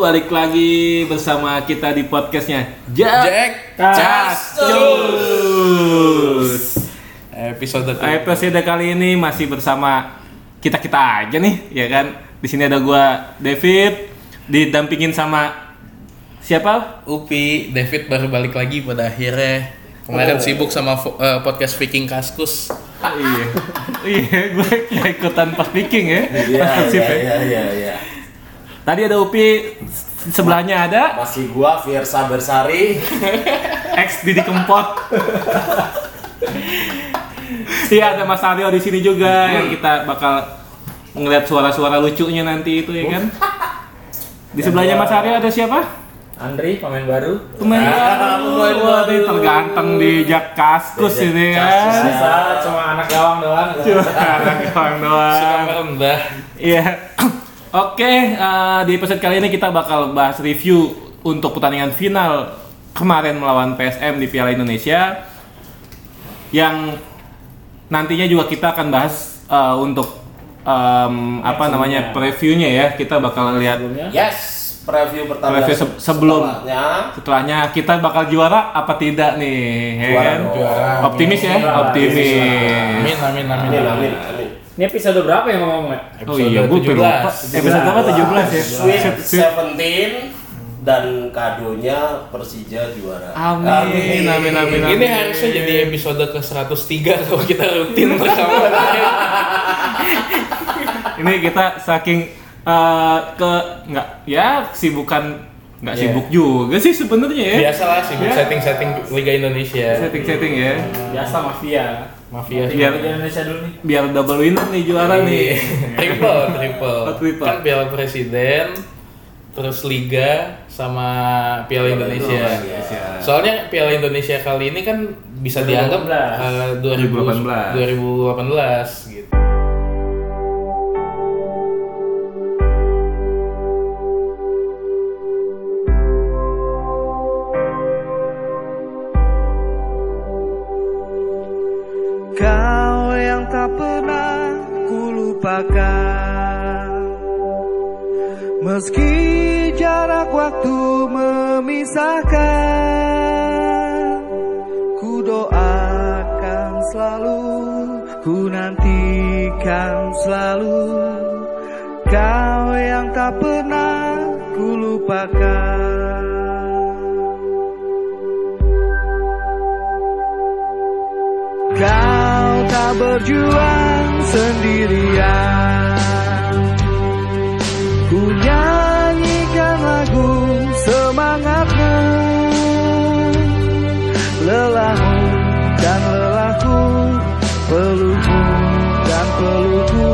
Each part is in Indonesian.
balik lagi bersama kita di podcastnya Jack, Jack Cascus. Episode ke- Episode kali ini masih bersama kita kita aja nih, ya kan? Di sini ada gua David, didampingin sama siapa? Upi, David baru balik lagi pada akhirnya. Kemarin Oh. sibuk sama eh, podcast Speaking Kaskus. Ah, iya, iya, gue ikutan pas speaking ya. Iya, iya, ya. iya, iya, iya. Tadi ada Upi, sebelahnya ada Masih gua Fiersa Bersari. ex Didi Kempot. Iya ada Mas Aryo di sini juga yang kita bakal ngeliat suara-suara lucunya nanti itu ya kan. Di sebelahnya Mas Aryo ada siapa? Andri pemain baru Pemain Ah, pemain baru. Wah, baru. terganteng di Jak Kaskus ini kan. cuma anak gawang doang Cuma anak doang Suka doang. merendah. Iya. Oke, eh, di episode kali ini kita bakal bahas review untuk pertandingan final kemarin melawan PSM di Piala Indonesia yang nantinya juga kita akan bahas eh, untuk em, apa namanya previewnya ya. Kita bakal lihat sebelumnya Yes, preview pertandingan Preview se- sebelum. setelahnya. setelahnya kita bakal juara apa tidak nih. ya Juara kan? Juara. Optimis ya, Juara. optimis. Amin, amin, amin. Amin, amin, amin. Ini episode berapa yang ngomongnya Oh iya, gue lupa. Episode apa? 17 ya? Sweet. 17 dan kadonya Persija juara. Amin, amin, amin, Ini harusnya jadi episode ke 103 kalau kita rutin bersama. ini kita saking eh, ke nggak ya kesibukan nggak Iya. sibuk juga sih sebenarnya ya Biasalah sibuk Ya. setting-setting Liga Indonesia. setting setting ya biasa mafia Mafia. Biar- Liga Indonesia dulu nih biar double winner nih juara nih triple, triple. Oh, triple. Kan Piala Presiden, terus Liga sama Piala Indonesia. Indonesia. Soalnya Piala Indonesia kali ini kan bisa dianggap 2018. eh, 2000 2018 gitu. Meski jarak waktu memisahkan Ku doakan selalu Ku nantikan selalu. Kau yang tak pernah ku lupakan. Kau tak berjuang sendirian nyanyikan lagu semangatmu Lelahmu dan lelahku Pelukmu dan pelukku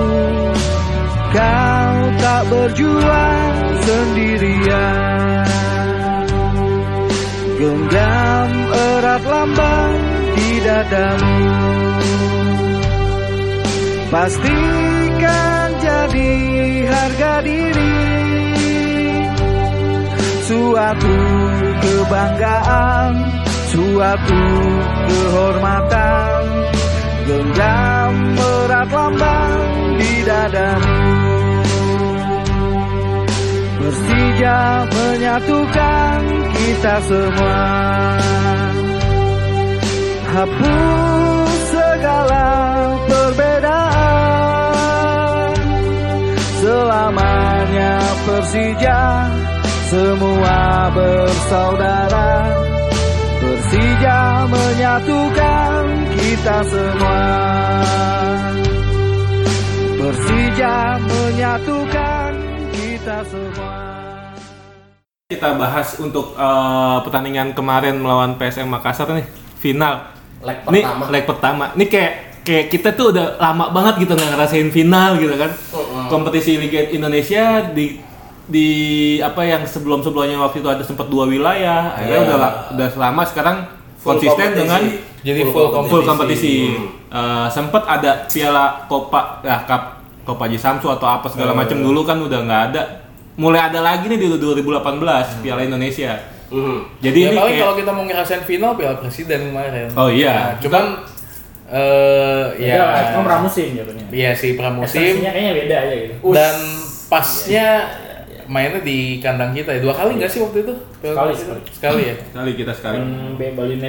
Kau tak berjuang sendirian. Genggam erat lambang di dadamu. Pastikan jadi harga diri. Suatu kebanggaan Suatu kehormatan. Genggam erat lambang di dadamu. Persija menyatukan kita semua. Hapus segala perbedaan Selamanya Persija Semua bersaudara Persija menyatukan kita semua Persija menyatukan kita semua kita bahas untuk eh, pertandingan kemarin melawan PSM Makassar nih final Leg Nih pertama. leg pertama. Nih kayak kayak kita tuh udah lama banget gitu nggak ngerasain final gitu kan. Kompetisi Liga Indonesia di di apa yang sebelum-sebelumnya waktu itu ada sempat dua wilayah. Akhirnya Iya. udah udah lama sekarang Full konsisten kompetisi. dengan Jadi full kompetisi. full kompetisi. Eh, sempat ada Piala Copa ya Cup Copa Haji Samsu atau apa segala Eh. macam dulu kan udah nggak ada. Mulai ada lagi nih di 2018 Piala Indonesia. Mhm. Jadi ya ini paling kayak kalau kita mau ngerasain final Piala Presiden kemarin. Oh, iya. Nah, cuman eh ya ya cuma pramusim jatuhnya Iya sih pramusim Esensinya kayaknya beda aja gitu dan pasnya mainnya di kandang kita ya. Dua kali nggak sih waktu itu? Piala Sekali, sekali. Sekali ya. Sekali kita sekali. Hmm.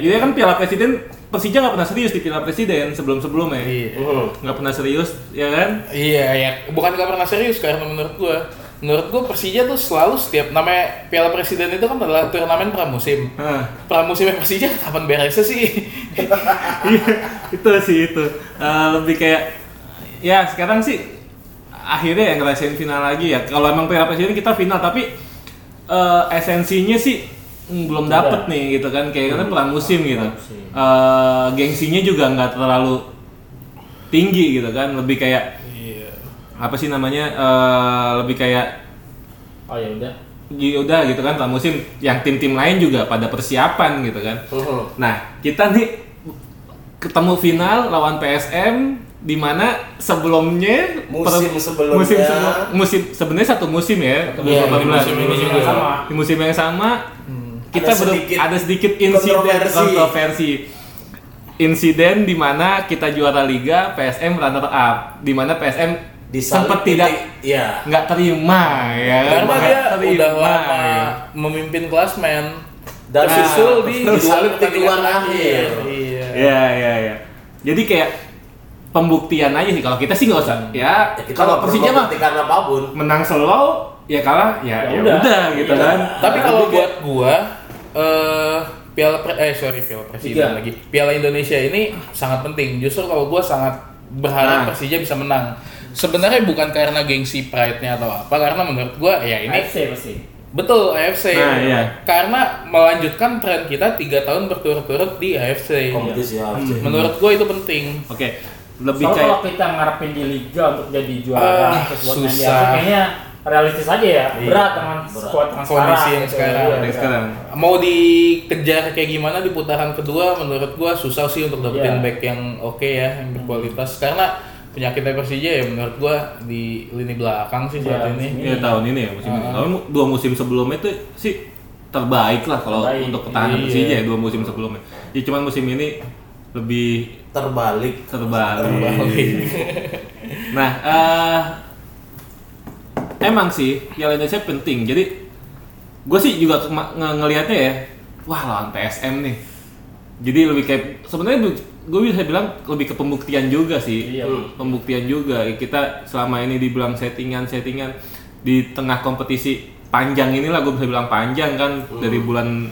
Ini kan Piala Presiden Persija nggak pernah serius di Piala Presiden sebelum-sebelumnya. Iya. Nggak pernah serius, ya kan? Iya, ya. Bukan nggak pernah serius karena menurut gua, menurut gua Persija tuh selalu setiap namanya Piala Presiden itu kan adalah turnamen pramusim. Nah, Pramusim Persija kapan beresnya sih? iya, itu sih itu. Eh, lebih kayak ya sekarang sih akhirnya yang ngerasain final lagi ya. Kalau emang Piala Presiden kita final tapi eh, esensinya sih mm, belum dapet nih gitu kan kayak kan pramusim gitu. Pramusim. Eh, gengsinya juga nggak terlalu tinggi gitu kan, lebih kayak. Apa sih namanya eh, lebih kayak Oh ya udah. ya udah gitu kan pramusim yang tim-tim lain juga pada persiapan gitu kan. Hmm. Nah, kita nih ketemu final lawan PSM di mana sebelumnya Musim per- sebelumnya. musim sebelum- musim sebenarnya satu musim ya 2018. di musim ini Musim juga. yang sama. Di musim yang sama kita Ada baru sedikit ada sedikit insiden kontroversi. kontroversi insiden di mana kita juara liga PSM runner up di mana PSM sempat tidak Iya. nggak terima ya? Karena dia terima, udah lama ya. memimpin klasmen Dan tersusul di disalib tikungan pertandingan akhir. Iya. Iya iya iya. Jadi kayak pembuktian aja sih kalau kita sih nggak usah. Ya, Ya, kita kalau Persija mah membuktikan apa pun. menang slow ya kalah ya Ya ya udah. udah gitu Iya. kan. Tapi kalau Jadi buat gua eh Piala Pre- eh sorry Piala Presiden Tiga. lagi. Piala Indonesia ini sangat penting. Justru kalau gua sangat berharap Nah. Persija bisa menang. Sebenarnya bukan karena gengsi pride-nya atau apa, karena menurut gua ya ini AFC pasti. betul AFC. Nah, iya. Karena melanjutkan tren kita tiga tahun berturut-turut di AFC. Kompetisi AFC. Menurut gua itu penting. Oke, lebih Soalnya kayak kalau kita ngarepin di liga untuk jadi juara terus buat main di susah. AFC, kayaknya realistis aja ya. Iya, Berat dengan berat. squad yang Kondisi sekarang. yang gitu. sekarang. Iya, yang berat. sekarang. Mau dikejar kayak gimana di putaran kedua menurut gua susah sih untuk dapetin Iya. back yang oke ya, yang berkualitas karena penyakitnya Persija ya menurut gua di lini belakang sih saat Iya, ini. musim ya tahun ini ya musim ini. Ah. Kalau mu- dua musim sebelumnya itu sih terbaik lah kalau Terbaik. untuk pertahanan Iya. Persija ya dua musim sebelumnya. Ya cuman musim ini lebih Terbalik. terbalik. Terbalik. nah, eh emang sih Piala Indonesia penting. Jadi gue sih juga nge- ngelihatnya ya, wah lawan PSM nih. Jadi lebih kayak sebenarnya gue bisa bilang lebih ke pembuktian juga sih. Iya. Pembuktian juga kita selama ini dibilang settingan-settingan di tengah kompetisi panjang inilah gue bisa bilang panjang kan dari bulan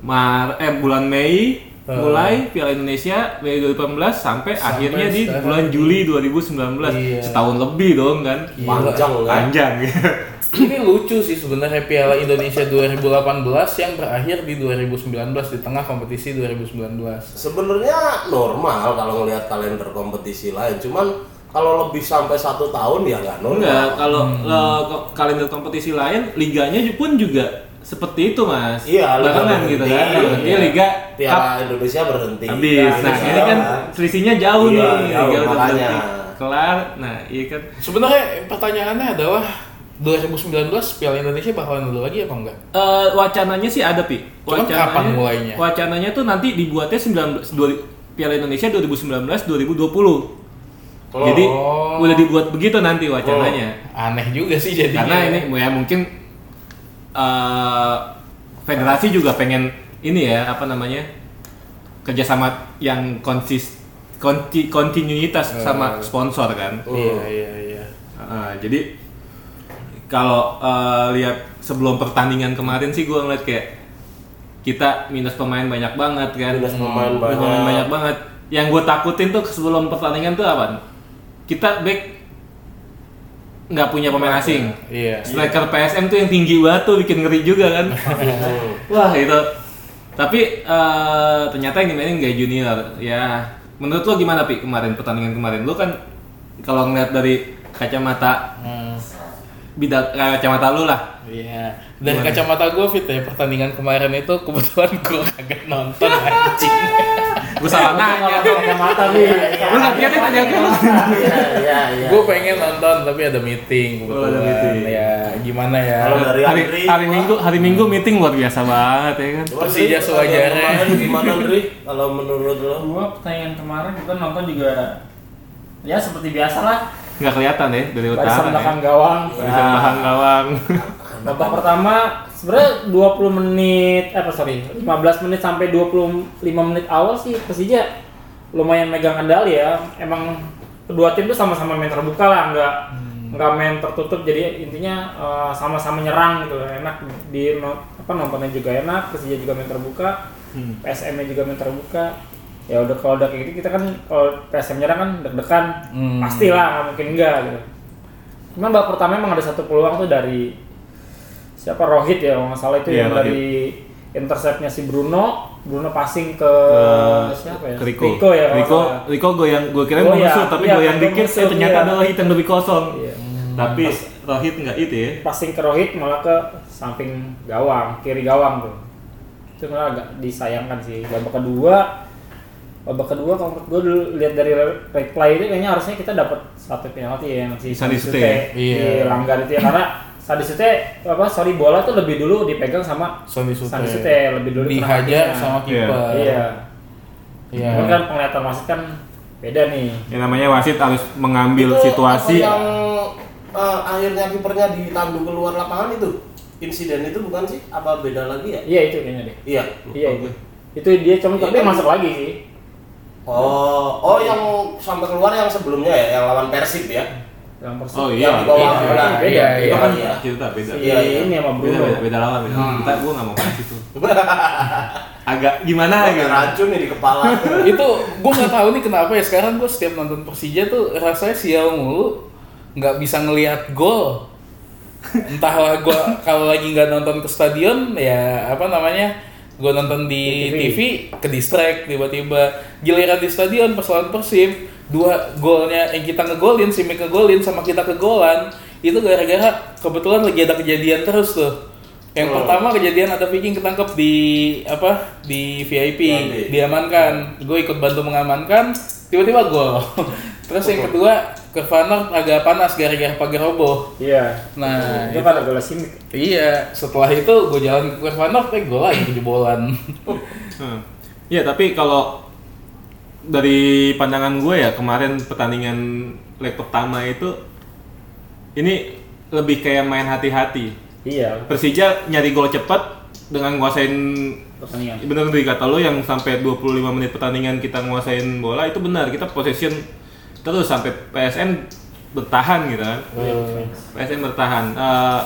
Mar eh bulan Mei Hmm. mulai Piala Indonesia Mei 2018 sampai, Sampai akhirnya di bulan Juli 2019 Iya. setahun lebih dong kan. Panjang kan. panjang Ini lucu sih sebenarnya Piala Indonesia 2018 yang berakhir di 2019 di tengah kompetisi 2019. Sebenarnya normal kalau ngelihat kalender kompetisi lain. Cuman kalau lebih sampai satu tahun ya nggak normal. enggak kalau Hmm. ko- kalender kompetisi lain liganya pun juga seperti itu mas Iya, liga barengan berhenti. gitu kan Iya. Berhenti liga Cup Piala Indonesia berhenti. habis nah Indonesia ini kan selisihnya jauh Iya, nih jauh, liga udah makanya. berhenti. kelar nah iya kan Sebenarnya pertanyaannya adalah 2019 Piala Indonesia bakalan ada lagi apa enggak? Eh, wacananya sih ada pi. Cuman kapan mulainya? Wacananya tuh nanti dibuatnya 19 dua- Piala Indonesia 2019 2020. Jadi Oh. udah dibuat begitu nanti wacananya. Aneh juga sih jadinya. Karena ini ya mungkin eh, federasi juga pengen ini ya apa namanya kerjasama yang konsis konti, kontinuitas sama sponsor kan. Iya iya iya. Ah, jadi kalau eh, lihat sebelum pertandingan kemarin sih gue ngeliat kayak kita minus pemain banyak banget kan. Minus pemain Minus banyak. pemain banyak banget. Yang gue takutin tuh sebelum pertandingan tuh apa? Kita back nggak punya pemain asing. Iya. Striker PSM tuh yang tinggi banget tuh bikin ngeri juga kan. Wah itu. Tapi eh, ternyata yang dimainin gak junior. Ya, menurut lo gimana pi kemarin pertandingan kemarin? Lo kan kalau ngeliat dari kacamata Hmm. Bidang kacamata lu lah. Iya. Dari Gimana? kacamata gue fit ya pertandingan kemarin itu kebetulan gue kagak nonton anjing. Gue salah nanya. mata bi. Lu nggak lihat tadi aku? Iya, iya, iya. gue pengen nonton tapi ada meeting Oh, ada kebetulan. meeting. Ya gimana ya? Kalau dari Hari, Andri, hari Pak. minggu hari minggu meeting luar biasa banget ya kan. Persija sewajarnya. Gimana Andri? Kalau menurut lo? Gua pertandingan kemarin kita nonton juga ya seperti biasa lah. Nggak kelihatan ya dari utara. Barisan ya. belakang gawang. Barisan belakang gawang. Babak pertama sebenarnya 20 menit eh sorry 15 menit sampai 25 menit awal sih Persija lumayan megang kendali ya emang kedua tim tuh sama-sama main terbuka lah nggak nggak main tertutup jadi intinya eh, sama-sama nyerang gitu enak di no- apa nontonnya juga enak Persija juga main terbuka PSM nya juga main terbuka ya udah kalau udah kayak gitu kita kan kalau PSM nyerang kan deg-degan Hmm. pastilah nggak mungkin enggak gitu Cuman babak pertama emang ada satu peluang tuh dari siapa Rohit ya kalau nggak salah itu Iya, yang Rohit. dari interceptnya si Bruno, Bruno passing ke Eh, siapa ya? ke Rico. ya. kalau Rico, salah. Rico goyang, gue kira Goyang, mau musuh, tapi iya, goyang Rico dikit, musuh, eh, ternyata iya. ada Rohit yang lebih kosong. Iya. Tapi Rohit nggak itu ya. Passing ke Rohit malah ke samping gawang, kiri gawang tuh. Itu malah agak disayangkan sih. Babak kedua babak kedua kalau menurut gue dulu lihat dari replay itu kayaknya harusnya kita dapat satu penalti ya yang si Sandi Sute Sute. Iya. langgar itu ya karena Sandi Sute apa sorry bola tuh lebih dulu dipegang sama Sandi Sute. Sandi Sute lebih dulu Dihajar sama kiper. Iya. Iya. Cuman kan penglihatan wasit kan beda nih. Yang namanya wasit harus mengambil Itu situasi. apa yang eh, akhirnya kipernya ditanduk keluar lapangan itu insiden itu bukan sih apa beda lagi ya Iya itu kayaknya deh. iya Iya itu. Itu dia cuma tapi Iya kan? masuk lagi sih. Oh oh yang sampai keluar yang sebelumnya ya yang lawan persib ya Yang persis. Oh yang iya. di bawah Iya, bola. beda. iya, Itu iya. kan iya. cerita beda. Iya, iya. ini sama Beda, Bruno. beda, beda lawan. Beda. Hmm. Kita gue nggak mau bahas itu. Agak gimana gitu. racun nih di kepala itu gue nggak tahu nih kenapa ya sekarang gue setiap nonton Persija tuh rasanya sial mulu nggak bisa ngelihat gol entahlah gue kalau lagi nggak nonton ke stadion ya apa namanya gue nonton di Di TV. TV, ke distract tiba-tiba. Giliran di stadion pas lawan Persib dua golnya yang kita ngegolin si Mik ngegolin sama kita kegolan itu gara-gara kebetulan lagi ada kejadian terus tuh. Yang Oh. pertama kejadian ada Viking ketangkep di apa di VIP diamankan. Gue ikut bantu mengamankan tiba-tiba gol. Terus yang kedua Kervanov agak panas gara-gara pagar roboh Iya. nah itu itu, kan bola simik. iya setelah itu gue jalan ke Kervanov eh gol lagi jebolan Hmm. Iya, tapi kalau dari pandangan gue ya kemarin pertandingan leg pertama itu ini lebih kayak main hati-hati. Iya. Persija nyari gol cepat dengan nguasain Pertandingan. bener dari kata lo yang sampai 25 menit pertandingan kita nguasain bola itu benar kita possession terus sampai PSN bertahan gitu kan. PSN bertahan. Eh,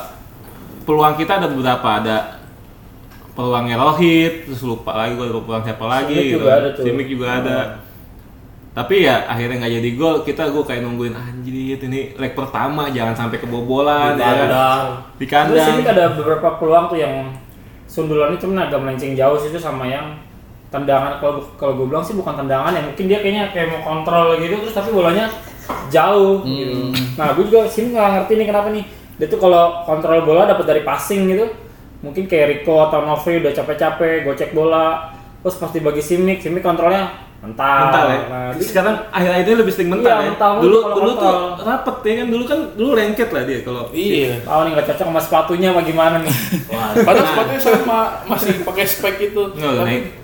peluang kita ada beberapa. Ada peluangnya Rohit terus lupa lagi gue peluang siapa lagi Simic gitu. juga ada tuh. Simic juga ada. Tapi ya akhirnya nggak jadi gol. Kita gue kayak nungguin anjir ini leg pertama jangan sampai kebobolan di ya kan? kandang. Di Terus kandang. ini ada beberapa peluang tuh yang sundulannya cuma agak melenceng jauh sih itu sama yang tendangan kalau kalau gue bilang sih bukan tendangan ya mungkin dia kayaknya kayak mau kontrol gitu terus tapi bolanya jauh gitu. Nah gue juga sini nggak ngerti nih kenapa nih dia tuh kalau kontrol bola dapat dari passing gitu mungkin kayak Rico atau Novi udah capek-capek gocek bola terus pasti bagi Simic Simic kontrolnya mental, mental ya. Nah, Terus sekarang akhir-akhir ini lebih sering mental Iya, ya. mental dulu kalau dulu tuh kontrol. rapet ya kan dulu kan dulu lengket lah dia kalau iya tahu nih nggak cocok sama sepatunya apa gimana nih Wah, padahal sepatunya sama masih pakai spek itu Tapi-.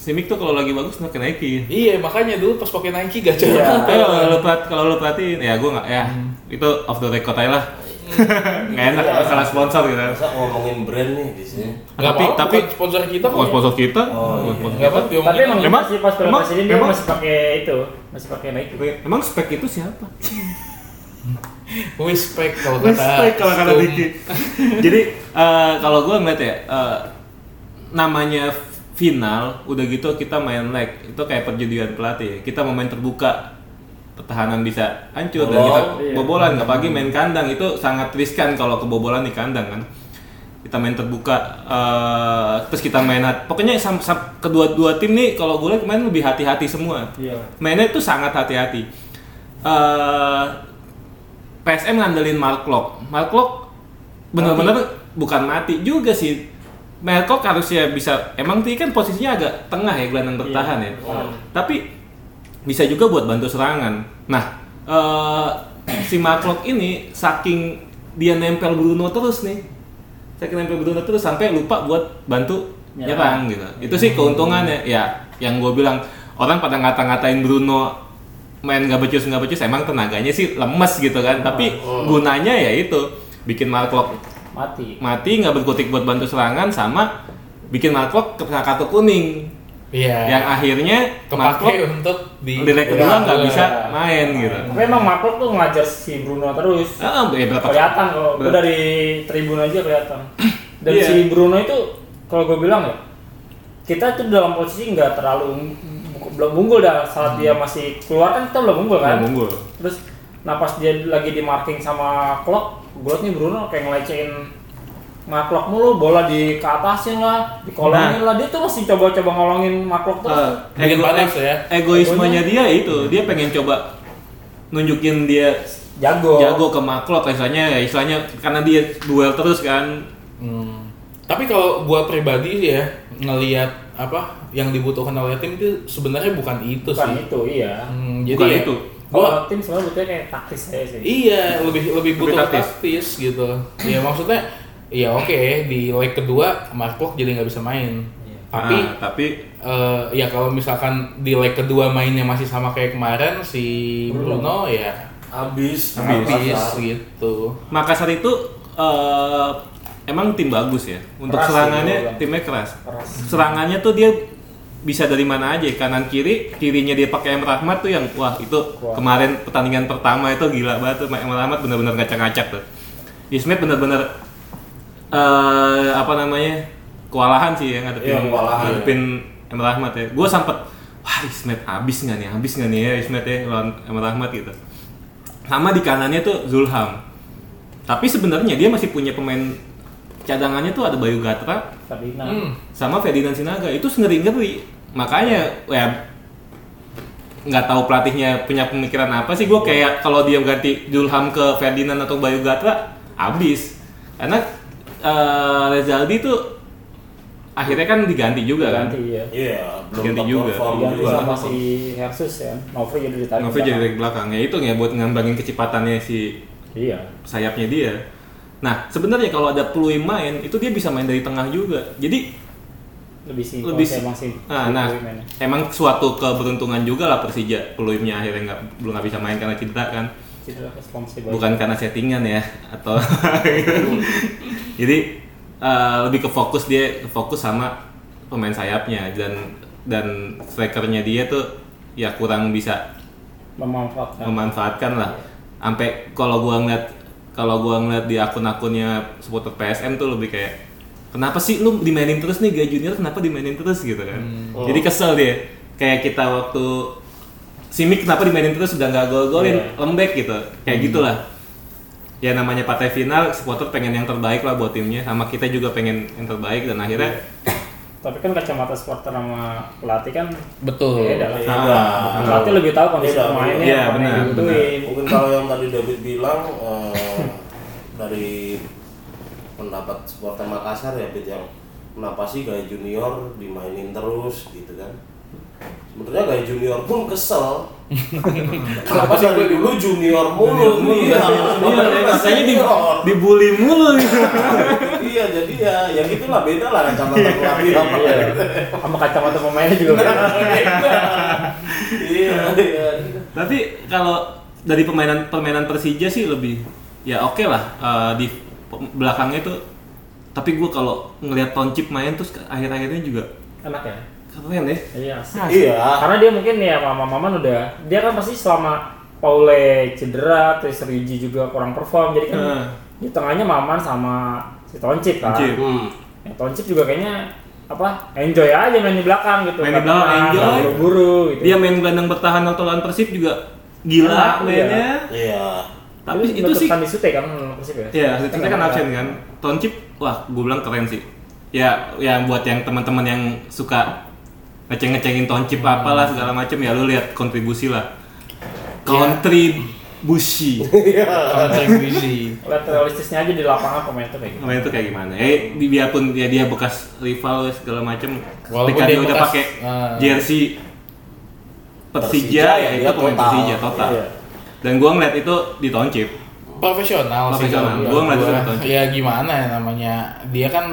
Simic tuh kalau lagi bagus naik naikin. iya makanya dulu pas pakai Nike gak cocok Iya. Kalau lo kalau lo perhatiin ya gue nggak ya itu off the record aja lah. nggak enak Iya. salah sponsor gitu. masa ngomongin brand nih di sini Tapi- apa-apa, tapi- bukan sponsor kita kok Bukan sponsor kita. Oh, bukan iya. sponsor kita. apa diomongin tapi emang, Emang- sih pas film emang- dia emang- masih pakai itu masih pakai Nike Emang spek itu siapa? Respect kalau kata Respect kalau kata. Diki. Jadi eh, kalau gue ngeliat ya eh, namanya final udah gitu kita main leg itu kayak perjudian pelatih kita mau main terbuka pertahanan bisa hancur dan kita iya. kebobolan nggak pagi main kandang itu sangat riskan kalau kebobolan di kandang kan kita main terbuka eh, terus kita main hat- pokoknya sam, sam- kedua dua tim nih kalau gue lihat kemarin lebih hati-hati semua Iya. mainnya itu sangat hati-hati Eh, PSM ngandelin Mark Lok. Mark Lok bener-bener bukan mati juga sih. Mark Lok harusnya bisa, emang dia kan posisinya agak tengah ya gelandang bertahan ya. Tapi bisa juga buat bantu serangan. Nah, eh, si Mark Lok ini saking dia nempel Bruno terus nih. Saking nempel Bruno terus sampai lupa buat bantu Nyerang. nyerang gitu. Itu sih keuntungannya ya. Yang gue bilang orang pada ngata-ngatain Bruno main nggak becus nggak becus emang tenaganya sih lemes gitu kan tapi gunanya ya itu bikin Mark mati. Mati nggak berkutik buat bantu serangan sama bikin Mark kena kartu kuning. Iya. yang akhirnya Mark kepake untuk di leg kedua nggak Iya. bisa main gitu. Tapi emang Mark tuh ngajar si Bruno terus. Ah ya berapa kelihatan kalau gue dari tribun aja kelihatan. Dan Iya. si Bruno itu kalau gue bilang ya kita tuh dalam posisi nggak terlalu belum unggul dah. Saat dia masih keluar kan kita belum unggul kan? Belum unggul. terus nah pas dia lagi di marking sama Klopp gue nih Bruno kayak ngelecehin Marklock mulu bola di ke atasin lah dikolongin lah dia tuh masih coba-coba ngolongin terus Eh, Bikin ego- panas ya. egoismenya dia itu dia pengen coba nunjukin dia jago jago ke Maklok istilahnya ya istilahnya karena dia duel terus kan Hmm. Tapi kalau gua pribadi ya ngelihat apa yang dibutuhkan oleh tim itu sebenarnya bukan itu bukan sih. itu iya Hmm, Bukan jadi ya, itu. Gua kalau tim sebenarnya butuhnya kayak taktis aja sih iya lebih lebih Lebih butuh taktis. taktis. gitu. Ya maksudnya ya oke di leg kedua Mark jadi nggak bisa main. Tapi Ah, tapi eh, ya kalau misalkan di leg kedua mainnya masih sama kayak kemarin si Bruno, ya Habis, habis Makassar. gitu. Makassar itu eh, emang tim bagus ya untuk Keras serangannya bilang. timnya keras Keras. serangannya tuh dia bisa dari mana aja kanan kiri kirinya dia pakai M. Rahmat tuh yang wah itu Wah. kemarin pertandingan pertama itu gila banget tuh M. Rahmat bener-bener ngacak-ngacak tuh. Ismet bener-bener eh apa namanya kewalahan sih yang ngadepin Iya, kewalahan, ngadepin M. Rahmat ya. Gue sempet wah Ismet habis nggak nih? Habis nggak nih ya Ismet ya lawan M. Rahmat gitu. Sama di kanannya tuh Zulham. Tapi sebenarnya dia masih punya pemain cadangannya tuh ada Bayu Gatra Ferdinand. Hmm. sama Ferdinand Sinaga. Itu ngeri ngeri makanya ya nggak tahu pelatihnya punya pemikiran apa sih. Gue kayak kalau dia ganti Julham ke Ferdinand atau Bayu Gatra habis karena eh, Rezaldi tuh akhirnya kan diganti juga kan? Ganti ya Iya, belum Ganti juga. perform diganti juga. sama si Hersus ya. Novri jadi ditarik Novi jadi dari belakang. Ya itu ya buat ngembangin kecepatannya si iya. sayapnya dia nah sebenarnya kalau ada Pluim main itu dia bisa main dari tengah juga. Jadi lebih sih lebih sih. emang sih Nah, nah, emang suatu keberuntungan juga lah Persija. Peluimnya akhirnya nggak belum nggak bisa main karena cedera kan. Cedera bukan karena settingan ya atau jadi eh, lebih ke fokus dia fokus sama pemain sayapnya dan dan strikernya dia tuh ya kurang bisa memanfaatkan. memanfaatkan lah. Sampai kalau gua ngeliat kalau gua ngeliat di akun-akunnya supporter PSM tuh lebih kayak kenapa sih lu dimainin terus nih Gaya Junior kenapa dimainin terus? Gitu kan. Jadi kesel dia. Kayak kita waktu Simic kenapa dimainin terus udah nggak gol-golin Iya. lembek gitu. Kayak gitulah. Ya namanya partai final supporter pengen yang terbaik lah buat timnya sama kita juga pengen yang terbaik dan akhirnya tapi kan kacamata supporter sama pelatih kan Betul. beda lah Iya. Ah. pelatih lebih tahu kondisi Beda, pemainnya iya, apa yang benar, dibutuhin Mungkin kalau yang tadi David bilang eh, dari pendapat supporter Makassar ya Bit yang kenapa sih Gaya Junior dimainin terus gitu kan? Sebenarnya Gaya Junior pun kesel. Kenapa sih dari dulu Junior mulu? nih? Iya, rasanya di, dibully mulu gitu. iya jadi ya ya gitulah beda lah kacamata pelatih. sama sama kacamata pemainnya juga beda. iya iya Tapi kalau dari permainan permainan Persija sih lebih ya oke lah eh, di belakangnya itu. Tapi gue kalau ngelihat Toncip main terus akhir-akhirnya juga enak ya keren deh. iya asik. iya karena dia mungkin ya mama maman udah dia kan pasti selama Paule cedera terus Riji juga kurang perform jadi kan Hmm. di tengahnya maman sama si Toncip kan Toncip. hmm. ya, Toncip juga kayaknya apa enjoy aja main di belakang gitu Main di belakang, tenang, enjoy. buru-buru gitu Dia main gelandang bertahan atau lawan Persib juga gila Enak, mainnya. iya Tapi Tapi itu sih kan Sute kan Persib ya Ya, itu kan nggak absen kan. Toncip, wah, gue bilang keren sih. Ya, ya buat yang teman-teman yang suka ngeceng-ngecengin Toncip apalah segala macem ya lu lihat kontribusi lah. Kontribusi. Kontribusi. lihat realistisnya aja di lapangan pemain itu kayak gitu Kemarin itu kayak gimana? Eh, di- biarpun ya dia bekas rival segala macem, Walaupun ketika dia dia, udah pakai ah. jersey Persija, Persija, ya dia itu pemain total. Persija total. Iya. Dan gua ngeliat itu di Toncip. Profesional, sih Profesional. Gua ngeliat itu Toncip. Ya gimana ya namanya? Dia kan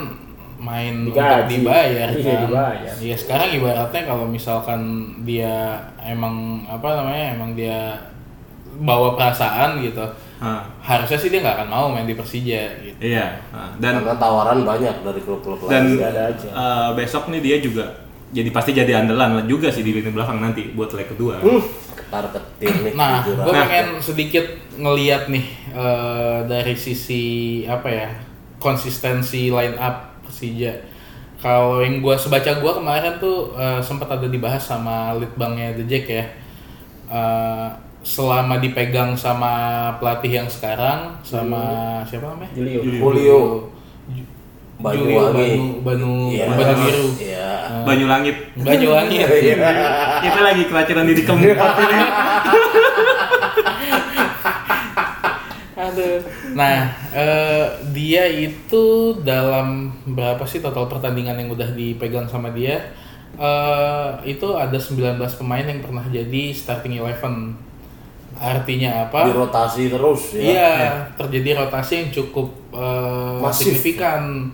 main untuk Digaji. dibayar Iya, kan. dibayar. Iya, sekarang ibaratnya kalau misalkan dia emang apa namanya? Emang dia bawa perasaan gitu. Ah, Harusnya sih dia nggak akan mau main di Persija gitu. iya. Dan Karena tawaran banyak dari klub-klub dan lain. ada aja. eh, besok nih dia juga jadi pasti jadi andalan juga sih di lini belakang nanti buat leg kedua. Uh, ketar ketir nih. Nah, gue pengen sedikit ngeliat nih eh, dari sisi apa ya konsistensi line up Persija. Kalau yang gue sebaca gue kemarin tuh eh, sempat ada dibahas sama litbangnya The Jack ya. Eh, selama dipegang sama pelatih yang sekarang sama siapa namanya? Julio. Julio. Banyuwangi. Julio Banu Banu Iya. Banu Biru. Iya. Banyu langit. Banyuwangi. Kita lagi keracunan diri keempat ini. Aduh. Nah, eh, dia itu dalam berapa sih total pertandingan yang udah dipegang sama dia? Eh, itu ada 19 pemain yang pernah jadi starting eleven. Artinya apa? Dirotasi terus ya. Iya, terjadi rotasi yang cukup eh, Masif. signifikan,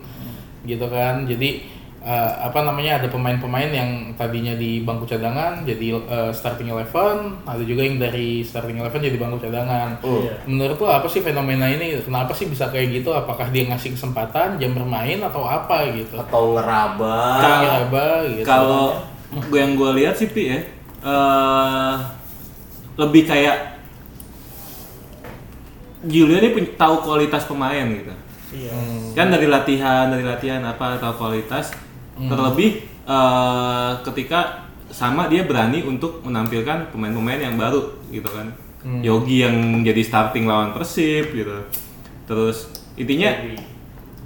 gitu kan. Jadi eh, apa namanya ada pemain-pemain yang tadinya di bangku cadangan jadi eh, starting eleven, ada juga yang dari starting eleven jadi bangku cadangan. Hmm. Iya. Menurut lo apa sih fenomena ini? Kenapa sih bisa kayak gitu? Apakah dia ngasih kesempatan jam bermain atau apa gitu? Atau ngeraba. Kalau- Ngeraba gitu. Kalau gue yang gue lihat sih Pi ya, eh, lebih kayak Julio ini tahu kualitas pemain gitu. Iya. Kan dari latihan, dari latihan apa tahu kualitas. Terlebih eh, ketika sama dia berani untuk menampilkan pemain-pemain yang baru gitu kan. Yogi yang jadi starting lawan Persib gitu. Terus intinya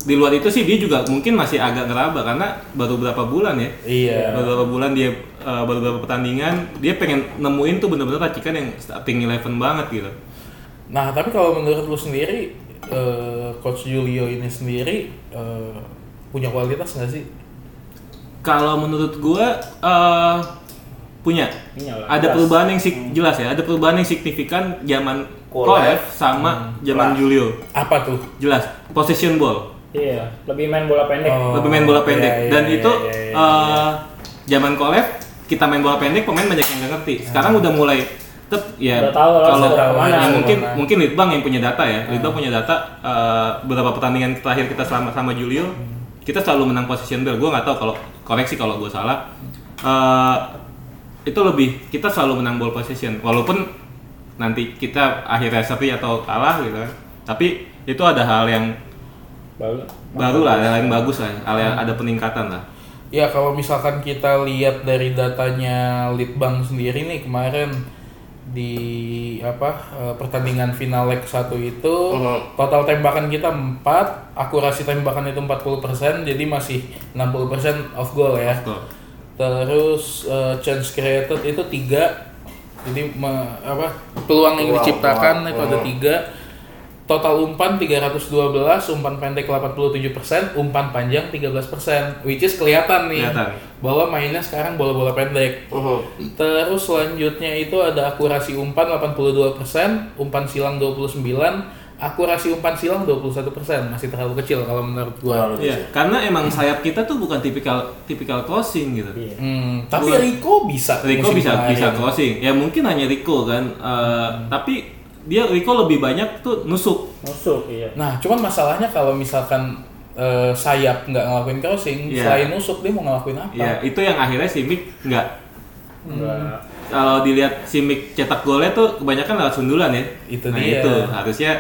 di luar itu sih dia juga mungkin masih agak ngeraba karena baru berapa bulan ya. Iya. Baru beberapa bulan dia uh, baru beberapa pertandingan dia pengen nemuin tuh bener-bener racikan yang starting eleven banget gitu. Nah, tapi kalau menurut lu sendiri, eh, Coach Julio ini sendiri eh, punya kualitas nggak sih? Kalau menurut gua uh, punya Punya lah, ada jelas. perubahan yang sig- jelas ya, ada perubahan yang signifikan zaman Kolev. Sama zaman Julio. Apa tuh? Jelas, possession ball. Iya, lebih main bola pendek. Oh. lebih main bola iya, pendek iya, dan iya, itu iya, iya, eh, zaman Kolev kita main bola pendek pemain banyak yang nggak ngerti sekarang udah mulai tetep ya Udah tahu lah, kalau ya mungkin ke mana. mungkin Litbang yang punya data ya Litbang punya data eh, beberapa pertandingan terakhir kita selama sama Julio kita selalu menang position ball gue nggak tahu kalau koreksi kalau gue salah. Eh, itu lebih kita selalu menang ball position. Walaupun nanti kita akhirnya seri atau kalah gitu kan. Tapi itu ada hal yang Baru. baru lah, ada yang bagus lah, ada, ada peningkatan lah. Ya kalau misalkan kita lihat dari datanya Litbang sendiri nih kemarin di apa eh, pertandingan final leg 1 itu Mhm. total tembakan kita 4, akurasi tembakan itu 40%, jadi masih 60% off goal ya. Tuh. Terus eh, chance created itu 3. Jadi me- apa peluang yang Peluang, diciptakan peluang. itu ada Hmm. 3. Total umpan 312, umpan pendek 87%, umpan panjang 13%. Which is kelihatan nih Kelihatan. bahwa mainnya sekarang bola-bola pendek. Mhm. Terus selanjutnya itu ada akurasi umpan 82%, umpan silang 29, akurasi umpan silang 21%. Masih terlalu kecil kalau menurut gua. Terlalu Iya, kecil. karena emang sayap kita tuh bukan tipikal tipikal crossing gitu. Iya. Hmm, tapi Rico bisa. Rico bisa kemarin. bisa crossing. Ya mungkin hanya Rico kan, Eh, tapi dia Rico lebih banyak tuh nusuk. Nusuk, iya. Nah, cuman masalahnya kalau misalkan eh, sayap nggak ngelakuin crossing, Iya. selain nusuk dia mau ngelakuin apa? Ya itu yang akhirnya si Mick nggak. Enggak. Kalau dilihat si Mick cetak golnya tuh kebanyakan lewat sundulan ya. Itu nah dia. itu harusnya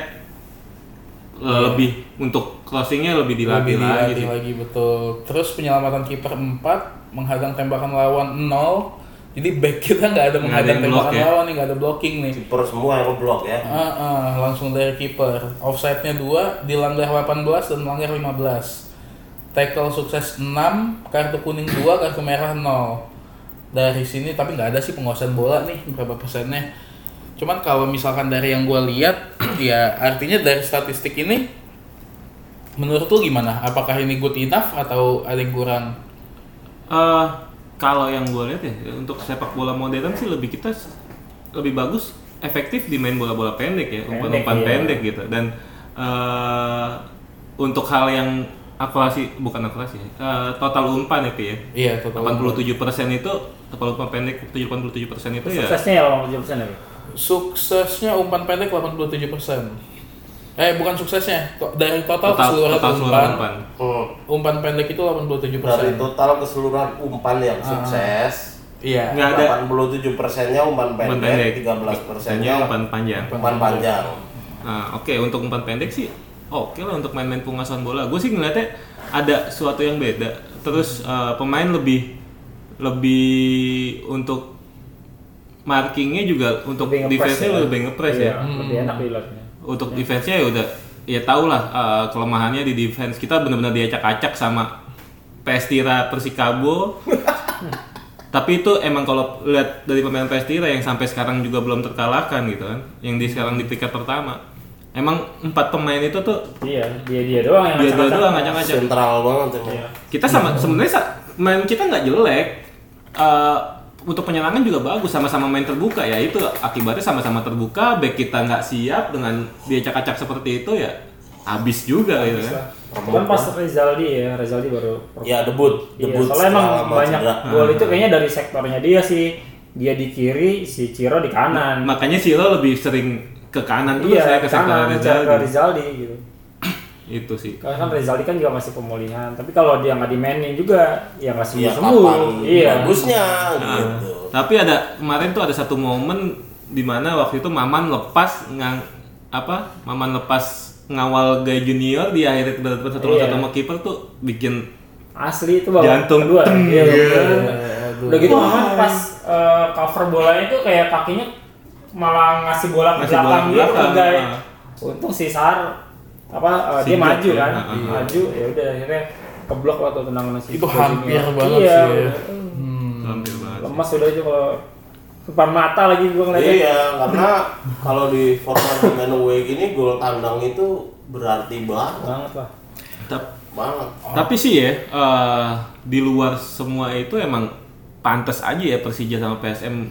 eh, lebih untuk crossingnya lebih dilatih Lebih lagi. dilatih sih. lagi betul. Terus penyelamatan kiper 4, menghadang tembakan lawan 0. Jadi back kita nggak ada menghadang tembakan ya. lawan nih, nggak ada blocking nih. Kiper semua yang ngeblok ya. Ah, ah, langsung dari kiper. Offside-nya 2, dilanggar 18 dan melanggar 15. Tackle sukses 6, kartu kuning 2, kartu merah 0. Dari sini tapi nggak ada sih penguasaan bola nih berapa persennya. Cuman kalau misalkan dari yang gue lihat, ya artinya dari statistik ini, menurut lu gimana? Apakah ini good enough atau ada yang kurang? Eh, kalau yang gue lihat ya untuk sepak bola modern sih lebih kita lebih bagus efektif di main bola-bola pendek ya umpan-umpan Pendek, iya. pendek gitu dan eh, untuk hal yang akurasi bukan akurasi eh, total umpan ya Pi ya Iya, total. 87% itu total umpan pendek 87% itu ya Suksesnya ya 87% ya. Suksesnya umpan pendek 87%. Eh, bukan suksesnya. Dari total, total keseluruhan total umpan, umpan Hmm. umpan pendek itu 87%. Dari total keseluruhan umpan yang sukses, Iya. Nggak ada 87 persennya umpan umpan pendek, pendek 13 persennya umpan panjang umpan panjang. Nah, oke untuk umpan pendek sih oke lah untuk main-main pengasuhan bola. Gue sih ngeliatnya ada sesuatu yang beda. Terus eh, pemain lebih lebih untuk markingnya juga untuk Lebih defense-nya ya. lebih nge-press Iya, ya. Lebih enak dilihatnya. Untuk defense-nya ya udah ya tau lah eh, kelemahannya di defense kita benar-benar diacak-acak sama PS Tira Persikabo. Tapi itu emang kalau lihat dari pemain PS Tira yang sampai sekarang juga belum terkalahkan gitu kan, yang di sekarang di peringkat pertama. Emang empat pemain itu tuh Iya, dia dia doang yang dia dia doang ngacak-ngacak. Sentral banget. Iya. Kita sama sebenarnya sa- main kita nggak jelek. Eh, untuk penyerangan juga bagus sama-sama main terbuka ya itu akibatnya sama-sama terbuka back kita nggak siap dengan dia acak-acak seperti itu ya habis juga gitu kan Kan pas Rizaldi ya, Rizaldi baru Ya debut, Iya, debut soalnya emang banyak cedera. gol itu kayaknya dari sektornya dia sih. Dia di kiri, si Ciro di kanan. makanya Silo lebih sering ke kanan tuh iya, saya ke ke sektor kanan, ngejar ke Rizaldi. Rizaldi gitu. Itu sih Karena kan Rizaldi kan juga masih pemulihan. Tapi kalau dia nggak dimainin juga, ya nggak sembuh Iya, sembuh. kapan Iya. bagusnya Nah, gitu. tapi ada kemarin tuh ada satu momen di mana waktu itu Maman lepas ngang apa Maman lepas ngawal gay junior di akhir berdepan satu lawan Iya. satu sama kiper tuh bikin Asli itu babak Jantung. kedua. Teng, Iya, iya. Udah gitu Maman pas eh, cover bolanya itu kayak kakinya malah ngasih bola ke belakang gitu ke belakang, guy. ah. Untung si Sar apa eh, dia maju ya, kan, ah, ah. maju ya udah akhirnya keblok waktu tendangan si Itu hampir banget iya, sih ya. Hmm. hampir banget. lemas udah itu kalau depan mata lagi gua ngeliatnya. Iya, karena kalau di format main away gini gol tandang itu berarti banget. banget lah. Banget. Tapi sih ya eh, di luar semua itu emang pantas aja ya Persija sama PSM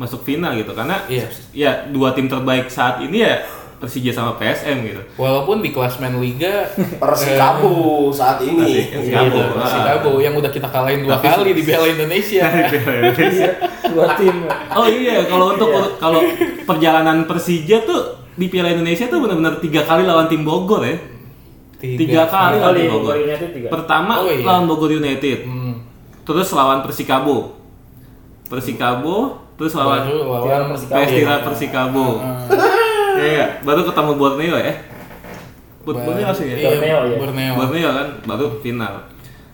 masuk final gitu karena Iya. ya dua tim terbaik saat ini ya Persija sama PSM gitu. Walaupun di klasmen liga Persikabo saat ini. Persikabo. Iya, Persikabo yang udah kita kalahin dua kali di Piala Indonesia. Iya, dua tim. Oh iya, kalau untuk kalau perjalanan Persija tuh di Piala Indonesia tuh benar-benar tiga kali lawan tim Bogor ya. Tiga, kali lawan Kali tim Bogor. United tiga. Pertama Oh, iya. lawan Bogor United, Hmm. terus lawan Persikabo, Persikabo, terus lawan lawan Persikabo. PS Tira Iya. Persikabo. Iya, iya. baru ketemu Borneo ya. Bor- Borneo sih ya. Iya, Borneo, ya. Borneo. Borneo kan baru final.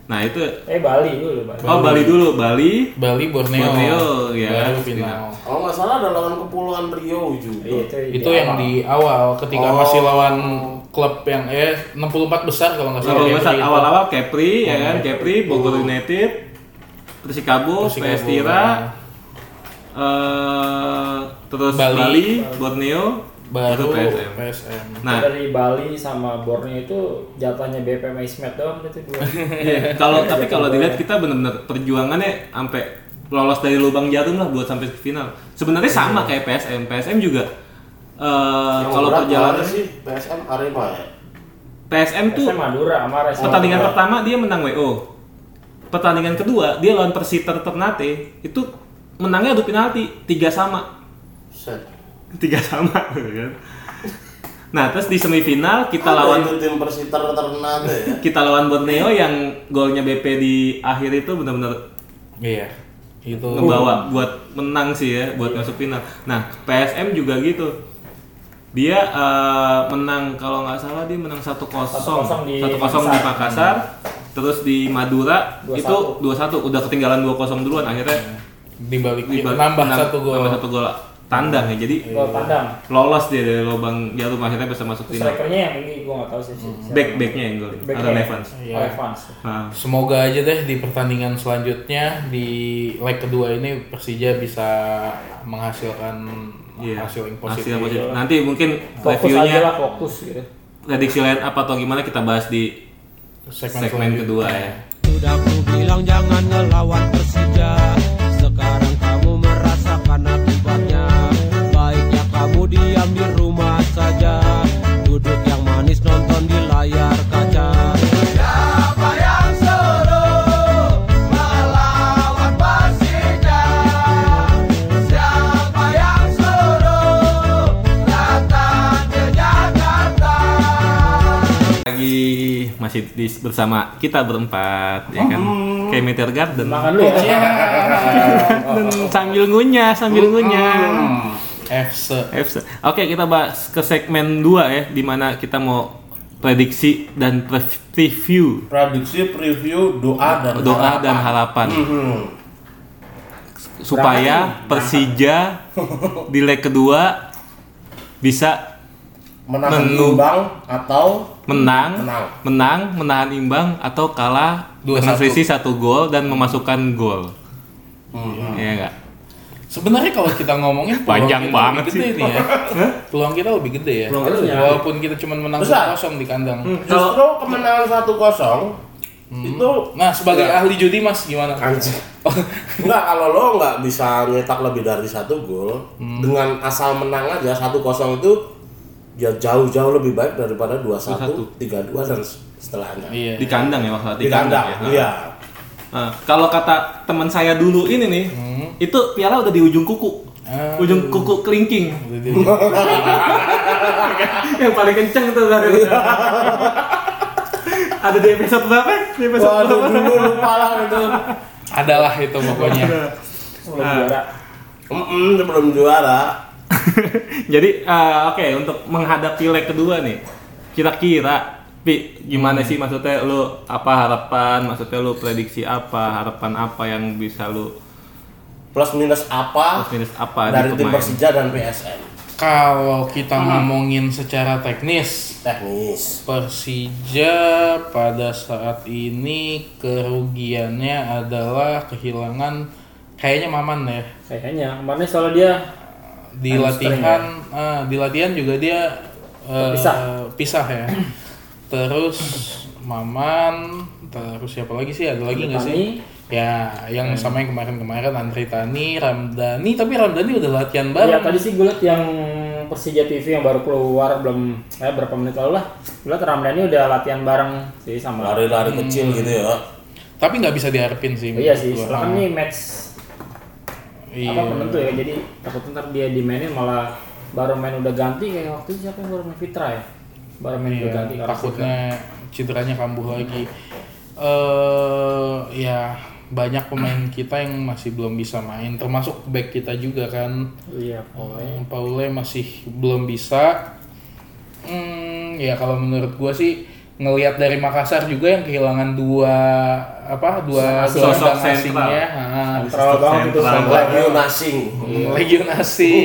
Nah itu Eh Bali dulu Bali. oh Bali dulu Bali. Bali Borneo. Borneo, ya. Baru final. Kalau nggak salah ada lawan Kepulauan Riau juga. Iya, itu, Itu yang di awal ketika Oh. masih lawan klub yang eh 64 besar kalau nggak salah. Kalau Kepri besar itu. awal-awal Kepri ya kan, Kepri, Bogor United, Persikabo, Persikabo, PS Tira, eh, terus Bali. Bali, Borneo, baru PSM. PSM. Nah, dari Bali sama Borneo itu jatahnya BPM Ismet doang itu dua. iya, kalau tapi kalau dilihat kita benar-benar perjuangannya sampai lolos dari lubang jarum lah buat sampai ke final. Sebenarnya sama kayak PSM. PSM juga eh, Yang kalau perjalanan sih PSM Arema ya. PSM tuh SM Madura sama pertandingan Oh, pertama dia menang WO. Pertandingan kedua dia lawan Persiter Ternate itu menangnya adu penalti tiga sama Set. Tiga sama gitu kan. Nah terus di semifinal kita Ada lawan itu tim Persiter Ternate ya. kita lawan Borneo yang golnya BP di akhir itu benar-benar Iya. Itu ngebawa buat menang sih ya buat masuk final. Nah PSM juga gitu. Dia eh, menang kalau nggak salah dia menang 1-0 1-0 di 1-0 di Makassar. Makassar. Terus di Madura 2-1. itu 2-1 udah ketinggalan 2-0 duluan akhirnya dibalik dibalik- nambah satu gol. nambah satu gol tandang ya. Jadi Gol tandang. lolos dia dari lubang jarum akhirnya bisa masuk final. Strikernya yang ini gua nggak tahu sih. siapa. Back backnya yang gol. Backnya. Aaron Evans. Iya. Oh, Evans. Nah, Semoga aja deh di pertandingan selanjutnya di leg kedua ini Persija bisa menghasilkan iya. hasil yang Hasil positif. yang positif. Nanti mungkin Fokus reviewnya lah fokus gitu. prediksi line apa atau gimana kita bahas di Segmen, segmen kedua ya. Sudah ku bilang jangan ngelawan Persija diam di rumah saja. Duduk yang manis nonton di layar kaca. Siapa yang suruh melawan Persija? Siapa yang suruh datang ke Jakarta? Lagi masih bersama kita berempat ya kan? Kayak meteor garden. Ya. Dan sambil ngunyah sambil ngunyah. FC. FC. Oke, kita bahas ke segmen 2 ya di mana kita mau prediksi dan pre- preview Prediksi, preview, doa dan doa harapan. dan harapan Mhm. supaya Persija di leg kedua bisa Menahan Menu. imbang atau menang, Menang. menang, menahan imbang atau kalah Dua selisih satu gol dan memasukkan gol. Mhm. Iya enggak? Sebenarnya kalau kita ngomongin Panjang kita banget sih. nih ya. Peluang kita lebih gede ya. Peluang kita Walaupun kita cuma menang Besar. 1-0 di kandang. Justru kemenangan 1-0 itu Nah, sebagai Ya. ahli judi Mas gimana? Anjir. Enggak kalau lo nggak bisa nyetak lebih dari satu gol dengan asal menang aja 1-0 itu ya jauh-jauh lebih baik daripada 2-1, 3-2 dan setelahnya. Iya. Di kandang ya waktu Di kandang, ya. iya. Nah, kalau kata teman saya dulu ini nih, itu piala udah di ujung kuku. Ah. Ujung kuku kelingking. Yang paling kenceng tuh dari Ada di episode berapa? Di episode Waduh berapa? dulu lupa lah itu. Adalah itu pokoknya. Sebelum juara. Mm-mm, sebelum juara. Jadi eh, oke untuk menghadapi leg kedua nih, kira-kira Pi, gimana sih maksudnya lu apa harapan, maksudnya lu prediksi apa, harapan apa yang bisa lu Plus minus apa plus minus apa dari tim? Persija dan PSM. Kalau kita ngomongin secara teknis, Teknis. Persija pada saat ini kerugiannya adalah kehilangan kayaknya Maman ya. Kayaknya kemarin soalnya dia Di latihan ah, di latihan juga dia eh, Pisah. pisah ya. Terus Maman, terus siapa lagi sih? Ada lagi nggak sih? Ya, yang sama yang kemarin-kemarin Andri Tani, Ramdhani, tapi Ramdhani udah latihan Ya bareng. tadi sih gue liat yang Persija TV yang baru keluar belum eh, berapa menit lalu lah. Gue liat Ramdhani udah latihan bareng sih sama. Lari-lari kecil gitu ya. Tapi nggak bisa diharapin sih. Oh, iya sih, setelah kan Ah. ini match Iya. apa penentu ya. Jadi takut ntar dia dimainin malah baru main udah ganti kayak waktu itu siapa yang baru main Fitra ya? Udah Iya, ganti takutnya cederanya kambuh lagi. Eh ya banyak pemain kita yang masih belum bisa main, termasuk back kita juga kan. Iya. Eh, Paule masih belum bisa. Hmm, ya kalau menurut gua sih ngelihat dari Makassar juga yang kehilangan dua apa dua Sosok gelandang sentral. asingnya. Ah, Sentral banget itu. Lagi nasing. Legion asing.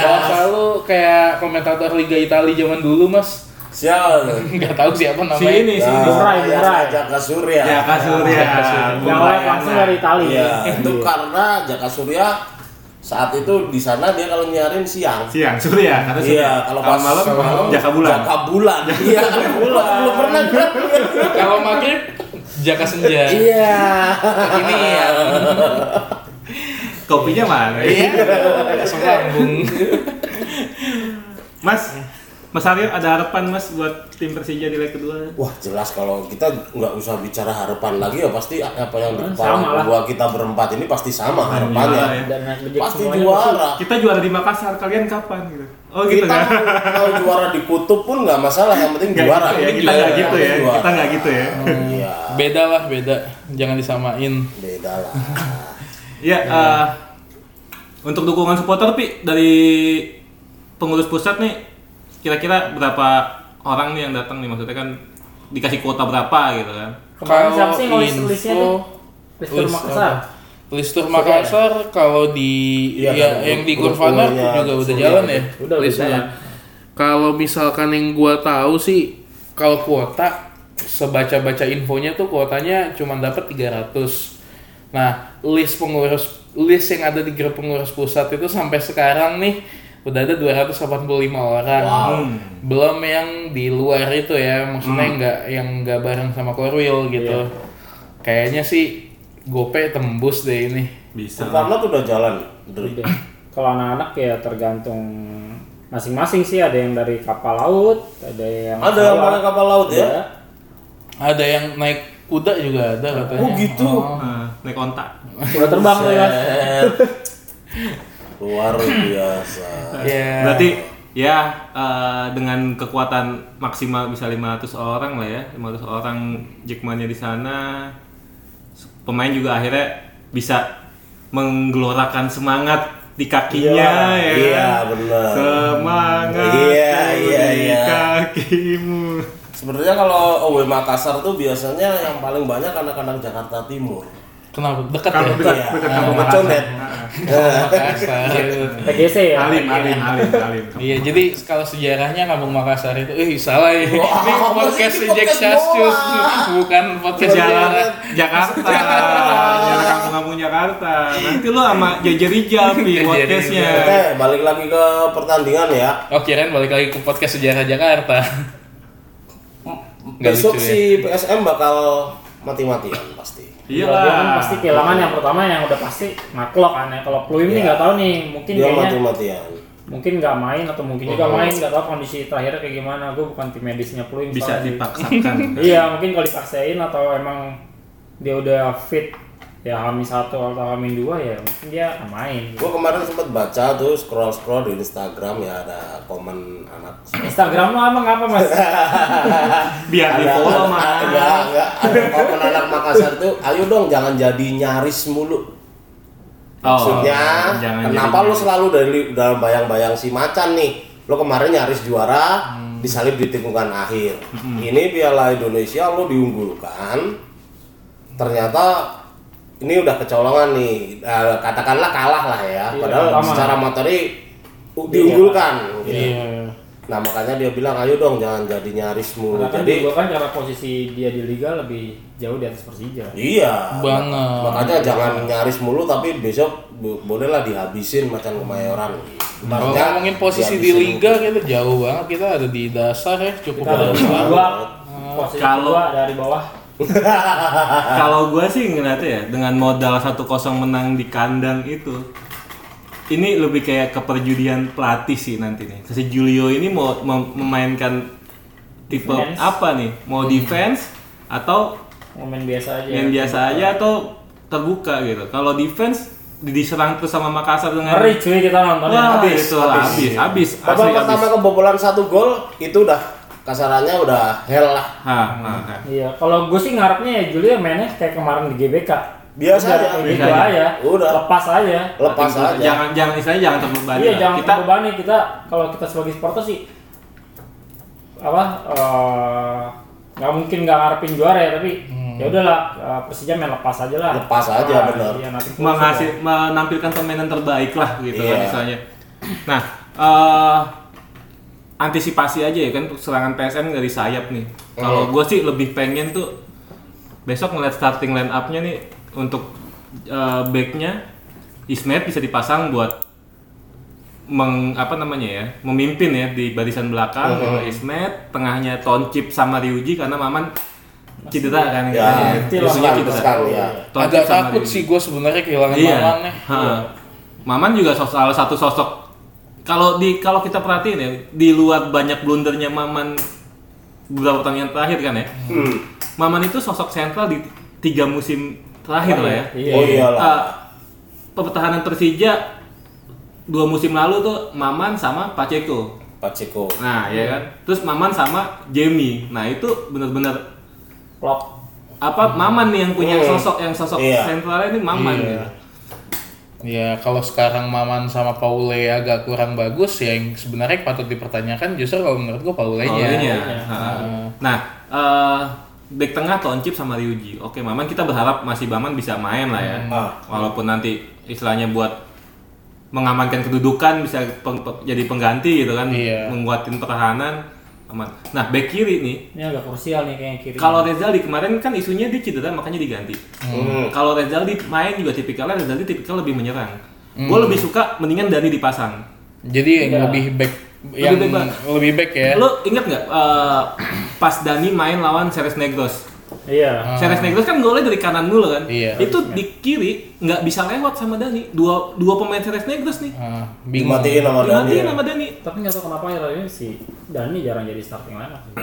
Kalau selalu kayak komentator Liga Italia zaman dulu mas, Sial. nggak tahu siapa Si namanya. ini si Nah, Murai, ya, Murai. Jaka Surya. Jaka Surya. Yang langsung dari Itali. Iya, itu karena Jaka Surya saat itu di sana dia kalau nyiarin siang. Siang Surya, Surya. Iya, kalau pas malam malam Jaka Bulan. Jaka bulan. Iya, Jaka bulan. Belum pernah kan? Kalau maghrib Jaka Senja. Iya. Ini ya. Kopinya mana? Iya. Langsung lambung. Mas, Mas Aryo ada harapan Mas buat tim Persija di leg kedua? Wah jelas kalau kita nggak usah bicara harapan lagi ya pasti apa yang di kepala gua kita berempat ini pasti sama Juara ya. harapannya. Dan bejek Pasti juara. Kita juara di Makassar, kalian kapan gitu? Oh gitu kita kan? mau, mau juara di kutub pun nggak masalah yang penting Nggak juara. gitu ya, kita nggak gitu ya, Juara. kita nggak gitu ya. Iya, Beda lah beda. Jangan disamain. beda lah. Ya, eh, untuk dukungan supporter Pi dari pengurus pusat nih, kira-kira berapa orang nih yang datang nih? Maksudnya kan dikasih kuota berapa gitu kan? Kemarin siapa sih listnya tuh? List Makassar. apa? Listur Makassar kalau di Iya, ya, kan, yang di grupnya juga udah jalan ya. Udah, listnya. Kalau misalkan yang gua tahu sih kalau kuota sebaca-baca infonya tuh kuotanya cuma dapat 300. Nah, list pengurus list yang ada di grup pengurus pusat itu sampai sekarang nih udah ada 285 orang. Wow. Belum yang di luar itu ya, maksudnya nggak yang nggak bareng sama Korwil gitu. Kayaknya sih Gope tembus deh ini. Bisa. Karena tuh udah jalan. Udah. Kalau anak-anak ya tergantung masing-masing sih ada yang dari kapal laut, ada yang Ada yang pakai kapal laut ya? Ada. Ada yang naik kuda juga ada katanya. Oh gitu. Nah, naik kontak. Udah terbang tuh ya. Luar biasa. Ya. Berarti ya eh, dengan kekuatan maksimal bisa 500 orang lah ya 500 orang Jackmania di sana pemain juga akhirnya bisa menggelorakan semangat di kakinya ya Iya, benar. semangat Iya, iya, di iya. kakimu Sebenarnya kalau OW Makassar tuh biasanya yang paling banyak anak-anak Jakarta Timur. Kenapa? Dekat ya? dekat, Iya. dekat Ah, kamu Condet. Makassar. PGC ya Alim, alim, alim, alim. Iya, jadi kalau sejarahnya Kampung Makassar itu, eh salah ya. Ini podcast? Jack doang. bukan podcast Jalan sejarah. Jakarta, jalan kampung-kampung Jakarta. Nanti lu sama Jaja Rijal Jaja podcastnya. Oke, balik lagi ke pertandingan ya. Oh, kirain balik lagi ke podcast sejarah Jakarta. Nggak Besok lucu ya. si PSM bakal mati-matian pasti. Iya, Iyalah. dia kan pasti kehilangan yang pertama yang udah pasti maklok kan ya. Kalau Pluim nih Iya. nggak tahu nih, mungkin Dia kayaknya mati-matian. mungkin nggak main atau mungkin juga Mhm. main nggak tahu kondisi terakhirnya kayak gimana. Gue bukan tim medisnya Pluim. Bisa dipaksakan. Iya, mungkin kalau dipaksain atau emang dia udah fit ya Hamin satu atau Hamin dua ya mungkin dia main. Gua kemarin sempat baca tuh scroll-scroll di Instagram ya ada komen anak Instagram lo emang apa mas? Biar di follow ada, mah. ada, ada, ada komen anak Makassar tuh, ayo dong jangan jadi nyaris mulu. Maksudnya, Oh, jangan kenapa lu selalu dari dalam bayang-bayang si macan nih? Lo kemarin nyaris juara, Hmm. disalip di tikungan akhir. Ini Piala Indonesia lo diunggulkan, ternyata ini udah kecolongan nih. Eh, katakanlah kalah lah ya. Iya, Padahal pertama. secara materi u- diunggulkan. gitu. Iya. Nah makanya dia bilang, ayo dong jangan jadi nyaris mulu. Karena kan Jadi juga kan karena posisi dia di liga lebih jauh di atas Persija. Iya. Banget. Makanya jangan nyaris mulu tapi besok bo- bolehlah dihabisin macan kemayoran. Kalau ngomongin posisi di liga kita jauh banget kita ada di dasar ya cukup Kita ada di dua, posisi Kalau- kedua dari bawah. Kalau gua sih ngeliatnya ya dengan modal 1-0 menang di kandang itu ini lebih kayak keperjudian pelatih sih nanti nih. Si Julio ini mau mem- memainkan tipe Defense. apa nih? Mau defense atau Momen biasa aja. yang biasa aja atau terbuka gitu. Kalau defense di- diserang terus sama Makassar dengan Ngeri cuy kita nontonnya. Wah, Habis, itu habis. habis, habis, Babak pertama kebobolan satu gol itu udah kasarannya udah hell lah. Hah, hah, hah. Iya, kalau gue sih ngarepnya ya Julio mainnya kayak kemarin di GBK. Biasa Udah, aja, kayak biasa gitu aja. aja. Udah. Lepas aja. Lepas aja. Jangan jangan istilahnya jangan terbebani. iya, lah. jangan kita terbebani kita kalau kita sebagai supporter sih apa eh, nggak mungkin nggak ngarepin juara ya tapi ya udahlah eh, Persija main lepas aja lah Lepas aja, Nah, iya, nanti terus mengasih aja. menampilkan permainan terbaik lah gitu kan Iya. misalnya. Nah, eh antisipasi aja ya kan serangan PSM dari sayap nih. Kalau Hmm. gue sih lebih pengen tuh besok ngeliat starting line up-nya nih untuk eh, backnya Ismet bisa dipasang buat meng apa namanya ya memimpin ya di barisan belakang Hmm. Ismet tengahnya Toncip sama Ryuji karena Maman cedera kan Ya. Kecil Isunya lah, cedera. sekali ya. Agak takut Ryuji. sih gue sebenarnya kehilangan Iya. Maman nih. Ha. Maman juga salah satu sosok kalau di kalau kita perhatiin ya di luar banyak blundernya Maman beberapa pertandingan terakhir kan ya. Hmm. Maman itu sosok sentral di tiga musim terakhir lah ya. Iya, Oh iya. iyalah. Ah, pertahanan Persija dua musim lalu tuh Maman sama Pacheco. Pacheco. Nah, ya kan. Terus Maman sama Jamie. Nah, itu benar-benar Plop. apa Maman nih yang punya Hmm. sosok yang sosok Iya. sentralnya ini Maman Iya. gitu. Ya kalau sekarang Maman sama Paule agak kurang bagus ya yang sebenarnya patut dipertanyakan justru kalau menurut gue Paulenya. Paulenya. Paulenya. Ha. Nah, eh back tengah Toncip sama Ryuji. Oke, Maman kita berharap masih Maman bisa main lah ya. Ah. Walaupun nanti istilahnya buat mengamankan kedudukan bisa peng- pe- jadi pengganti gitu kan, Iya. menguatin pertahanan. Aman. Nah, back kiri nih, Ini agak krusial nih kayaknya kiri. kalau Rezaldi kemarin kan isunya dia cedera makanya diganti. Hmm. Kalau Rezaldi main juga tipikalnya Rezaldi tipikal lebih menyerang. Gue lebih suka mendingan Dani dipasang. Jadi yang lebih back yang Lebih back. lebih back ya. Lo inget nggak eh, pas Dani main lawan Ceres Negros? Iya. Ceres Negros kan golnya dari kanan mulu kan? Iya. Itu di kiri nggak bisa lewat sama Dani. Dua dua pemain Ceres Negros nih. Ah, bingung. Dimatiin sama Dani. Dimatiin sama Dani. Tapi nggak tahu kenapa ya ini si Dani jarang jadi starting lineup. sih.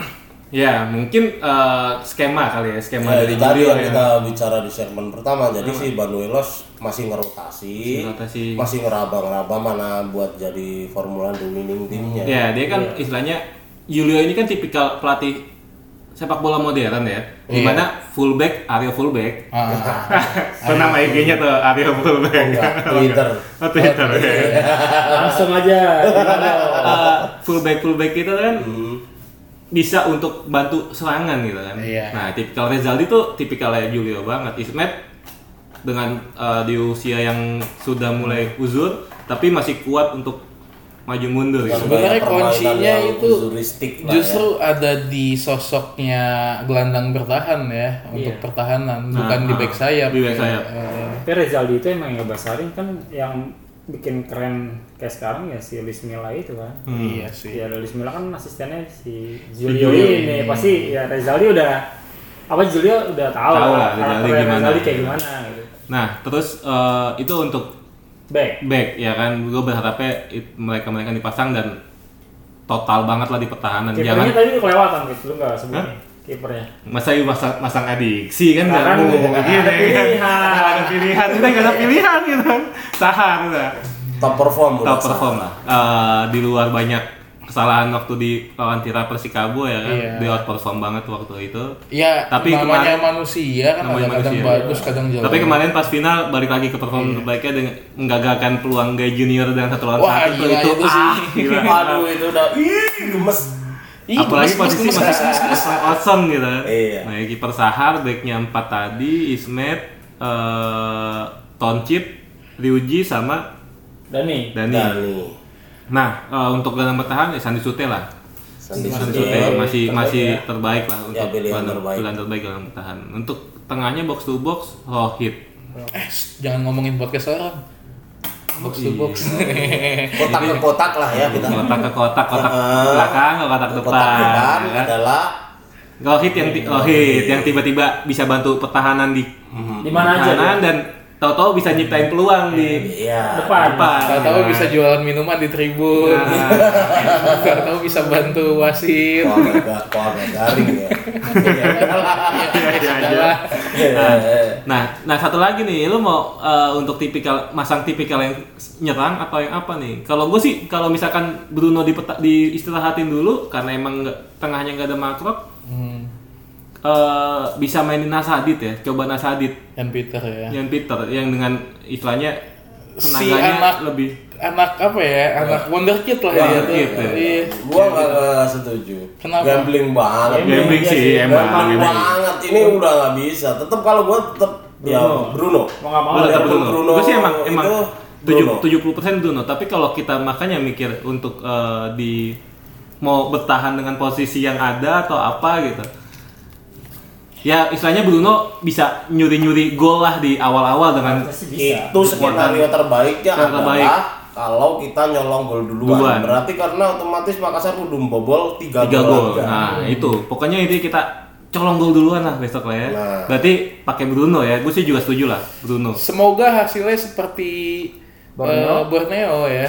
Ya, mungkin eh, skema kali ya, skema Ya, dari tadi Julio yang ya. kita bicara di segmen pertama, jadi si Banuelos masih ngerotasi, Masih masih ngeraba-ngeraba mana buat jadi Formula winning timnya. Ya, dia kan istilahnya Julio ini kan tipikal pelatih sepak bola modern ya. Di mana fullback, Aryo fullback. Ah, Itu nama IG-nya tuh Aryo fullback. enggak, Twitter. Oh, Twitter. ya. Langsung aja. Eh, fullback fullback itu kan Hmm. bisa untuk bantu serangan gitu kan. Iya. Nah, tipikal Rezaldi tuh tipikalnya Julio banget. Ismet dengan eh, di usia yang sudah mulai uzur tapi masih kuat untuk maju mundur gitu. Sebenarnya kuncinya itu Justru ada di sosoknya gelandang bertahan ya untuk Iya. pertahanan, bukan di ah, back sayap. di back sayap. Eh, Tapi Rezaldi itu emang yang ngebasarin kan yang bikin keren kayak sekarang ya si Luis Milla itu kan. Iya sih. Ya Luis Milla kan asistennya si Julio ini pasti ya Rezaldi udah apa Julio udah tahu, Tahu lah, karakter Rezaldi gimana. Rezaldi kayak gimana gitu. Nah, terus eh, itu untuk Back. back ya kan. Gue berharapnya it- mereka mereka dipasang dan total banget lah di pertahanan. Kipernya jangan tadi kelewatan gitu lu nggak sebutnya kipernya. masa you masang masang adiksi kan? Jangan kan? ngomong nggak ada pilihan. Nggak ada pilihan. Kita nggak ada pilihan gitu kan? Sahar udah. Top perform top perform lah. Eh, di luar banyak kesalahan waktu di lawan Tira Persikabo ya kan Iya. dia outperform banget waktu itu Ya, Tapi namanya kemarin- manusia kan Namanya kadang manusia. bagus, kadang jelek. tapi kemarin pas final balik lagi ke perform terbaiknya dengan menggagalkan peluang gay junior dan satu lawan Wah, satu gila itu sih. ah, gila. Aduh itu udah ih gemes. Ih, apalagi gemes, posisi gemes, masih gemes, awesome gitu kan. Iya. Nah, kiper Sahar backnya empat tadi, Ismet, eh Toncip, Ryuji sama Dani. Dani. Dani. Nah, eh, untuk gelandang bertahan ya Sandi Sute lah. Sandi Sandi Sute. Sute masih terbaik masih ya. terbaik lah untuk Ya, pilihan gelandang terbaik. gelandang terbaik gelandang bertahan. Untuk tengahnya box to box Rohit. Eh, jangan ngomongin podcast orang. Box to iya. box. Kotak ke kotak lah ya kita. Kotak ke kotak, kotak belakang, ke kotak depan. Kotak depan ya kan? adalah Rohit yang ti- Rohit yang tiba-tiba bisa bantu pertahanan di Di mana aja? dan tahu-tahu bisa nyiptain peluang di ya Depan. depan. Tahu-tahu ya. bisa jualan minuman di tribun. Nah. Tahu-tahu bisa bantu wasit. agak garing ya. Iya, iya, iya. Nah, nah satu lagi nih, lu mau eh, untuk tipikal masang tipikal yang nyerang atau yang apa nih? Kalau gue sih kalau misalkan Bruno di di istirahatin dulu karena emang nggak tengahnya nggak ada makrok, Hmm. Eh, bisa mainin Nasadit ya, coba Nasadit Dan Peter ya. yang Peter yang dengan istilahnya Si tenaganya anak lebih anak apa ya? Anak wonderkid lah dia tuh. Wonderkid, ya. Iya. Gua nggak setuju. Kenapa? Gambling banget. gambling iya sih sih. emang Gambling banget. Ini udah nggak bisa. Tetap kalau gua tetap ya Bruno. Mau nggak mau tetap Bruno. Bruno Gue sih emang emang itu tujuh puluh persen Bruno. Tapi kalau kita makanya mikir untuk eh, di mau bertahan dengan posisi yang ada atau apa gitu. Ya istilahnya Bruno bisa nyuri-nyuri gol lah di awal-awal dengan. Itu skenario terbaiknya Yang terbaik. adalah kalau kita nyolong gol duluan. Duluan. Berarti karena otomatis Makassar udah membobol 3 tiga gol. gol. Nah itu pokoknya ini kita colong gol duluan lah besok lah ya. Nah. Berarti pakai Bruno ya. Gue sih juga setuju lah Bruno. Semoga hasilnya seperti Borneo? eh, Borneo ya.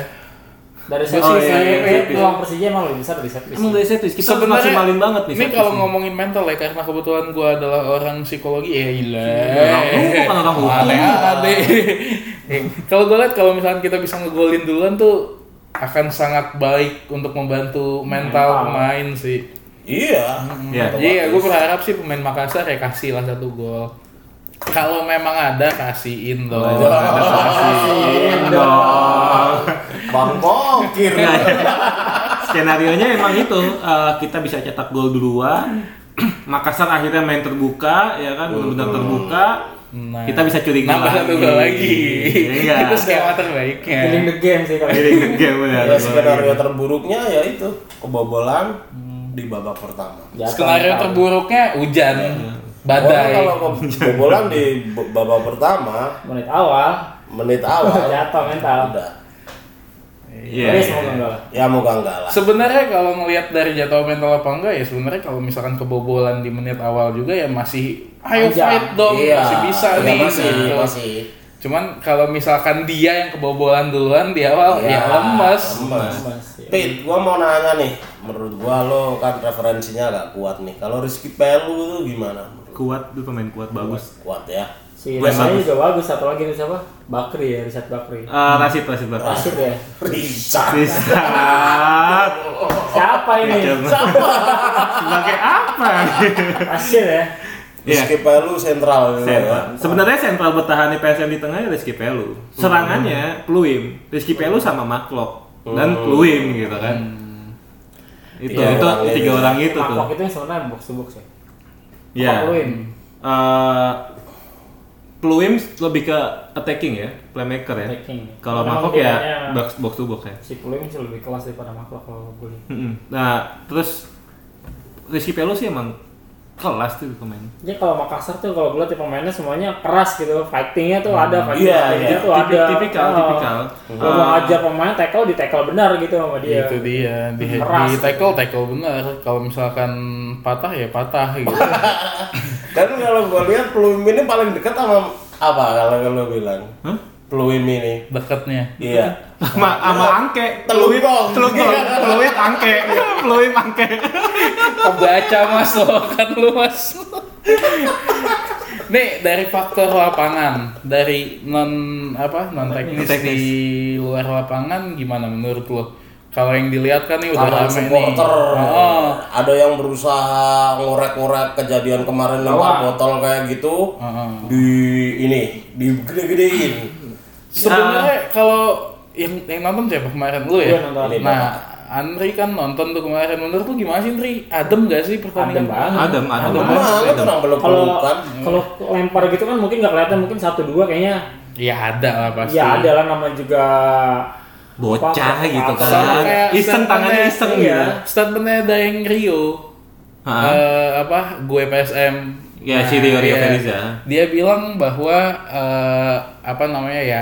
Dari Gua set sih piece, iya, iya, iya. peluang Persija emang lebih besar dari set piece. Emang dari set piece kita harus Sebenarnya maksimalin banget nih. Ini set kalau ngomongin mental ya karena kebetulan gua adalah orang psikologi ya gila. Bukan orang hukum. Aneh-aneh. kalau gue lihat kalau misalkan kita bisa ngegolin duluan tuh akan sangat baik untuk membantu mental, pemain sih. Iya. Iya. Jadi ya gue berharap sih pemain Makassar ya kasih lah satu gol. Kalau memang ada kasihin dong. Kasihin dong. Bang Bokir. Nah, skenario nya emang itu eh, kita bisa cetak gol duluan Makassar akhirnya main terbuka ya kan benar-benar terbuka Nah, kita bisa curi gol nambah satu gol lagi. Iya. Itu skema terbaiknya. Killing the game sih kalau Jadi game ya. Ya skenario terburuknya ya itu kebobolan di babak pertama. Jatuh Skenario terburuknya hujan, Iya. badai. Pokoknya kalau kebobolan di babak pertama menit awal menit awal jatuh mental. udah. Iya. Tapi semoga enggak lah. Ya moga enggak lah. Sebenarnya kalau ngelihat dari jatuh mental apa enggak ya sebenarnya kalau misalkan kebobolan di menit awal juga ya masih ayo fight dong Iya, masih bisa iya, nih masih, gitu. masih. Cuman kalau misalkan dia yang kebobolan duluan di awal, ya, lemes. lemes. Lemes, ya. Pit, gua mau nanya nih, menurut gua lo kan referensinya agak kuat nih. Kalau Rizky Pelu itu gimana? Kuat tuh pemain kuat bagus. Kuat ya. Si Gue Rasanya bagus. juga bagus. Satu lagi nih siapa? Bakri ya, Richard Bakri. Eh, Rasid Rasid Bakri. Rasid ya. Richard. Bisa. Siapa ini? Sebagai apa? Rasid ya. Iya. Rizky Pelu sentral gitu Sentral. ya. Sebenarnya sentral bertahan di PSM di tengahnya Rizky Pelu. Serangannya Pluim. Rizky Pelu sama Maklok dan Pluim gitu kan. Itu Tiga itu orang tiga ini. orang itu tuh. Maklok itu yang sebenarnya box to box ya. Iya. Apa Pluim? Eh, Pluim lebih ke attacking ya, playmaker ya. Attacking. Kalau Maklok ya box box to box ya. Si Pluim sih lebih kelas daripada Maklok kalau gue. Nah, terus Rizky Pelu sih emang kelas tuh pemain. Jadi kalau Makassar tuh kalau gue lihat ya pemainnya semuanya keras gitu, fightingnya tuh ada, fighting iya. tuh Tipi- ada. tipikal, Oh. tipikal. Kalau mau ajar pemain tackle di tackle benar gitu sama dia. Itu dia di, Keras. di tackle tackle benar. Kalau misalkan patah ya patah gitu. Dan kalau gua lihat Pluim ini paling dekat sama apa kalau lo bilang? Hah? Pluim ini. Dekatnya. Iya. Sama sama Angke, Telur gong. Telugong, Pluit Angke, Pluim Angke. Kebaca mas lo kan lu mas. Nih dari faktor lapangan, dari non apa non teknis teknis. di luar lapangan gimana menurut lo? Kalau yang dilihat kan nih udah Karena rame nih. supporter Oh, ada yang berusaha ngorek-ngorek kejadian kemarin lempar botol kayak gitu Heeh. di ini digede-gedein. Sebenarnya kalau yang yang nonton siapa kemarin lu ya? Nonton. Ini Nah, Andri kan nonton tuh kemarin. Menurut lu gimana sih, Andri? Adem gak sih pertandingan? Adem banget. Adem, adem. Adem orang belum Kalau kalau lempar gitu kan mungkin nggak kelihatan, mungkin satu dua kayaknya. Ya ada lah pasti. Ya ada lah namanya juga Bocah Apa- gitu apa- kan. Iseng tangannya iseng iya. gitu. Statementnya Daeng Rio. Hah? Eh, apa? Gue PSM. Ya, si Rio Rio iya. Feliza. Dia bilang bahwa eh, apa namanya ya?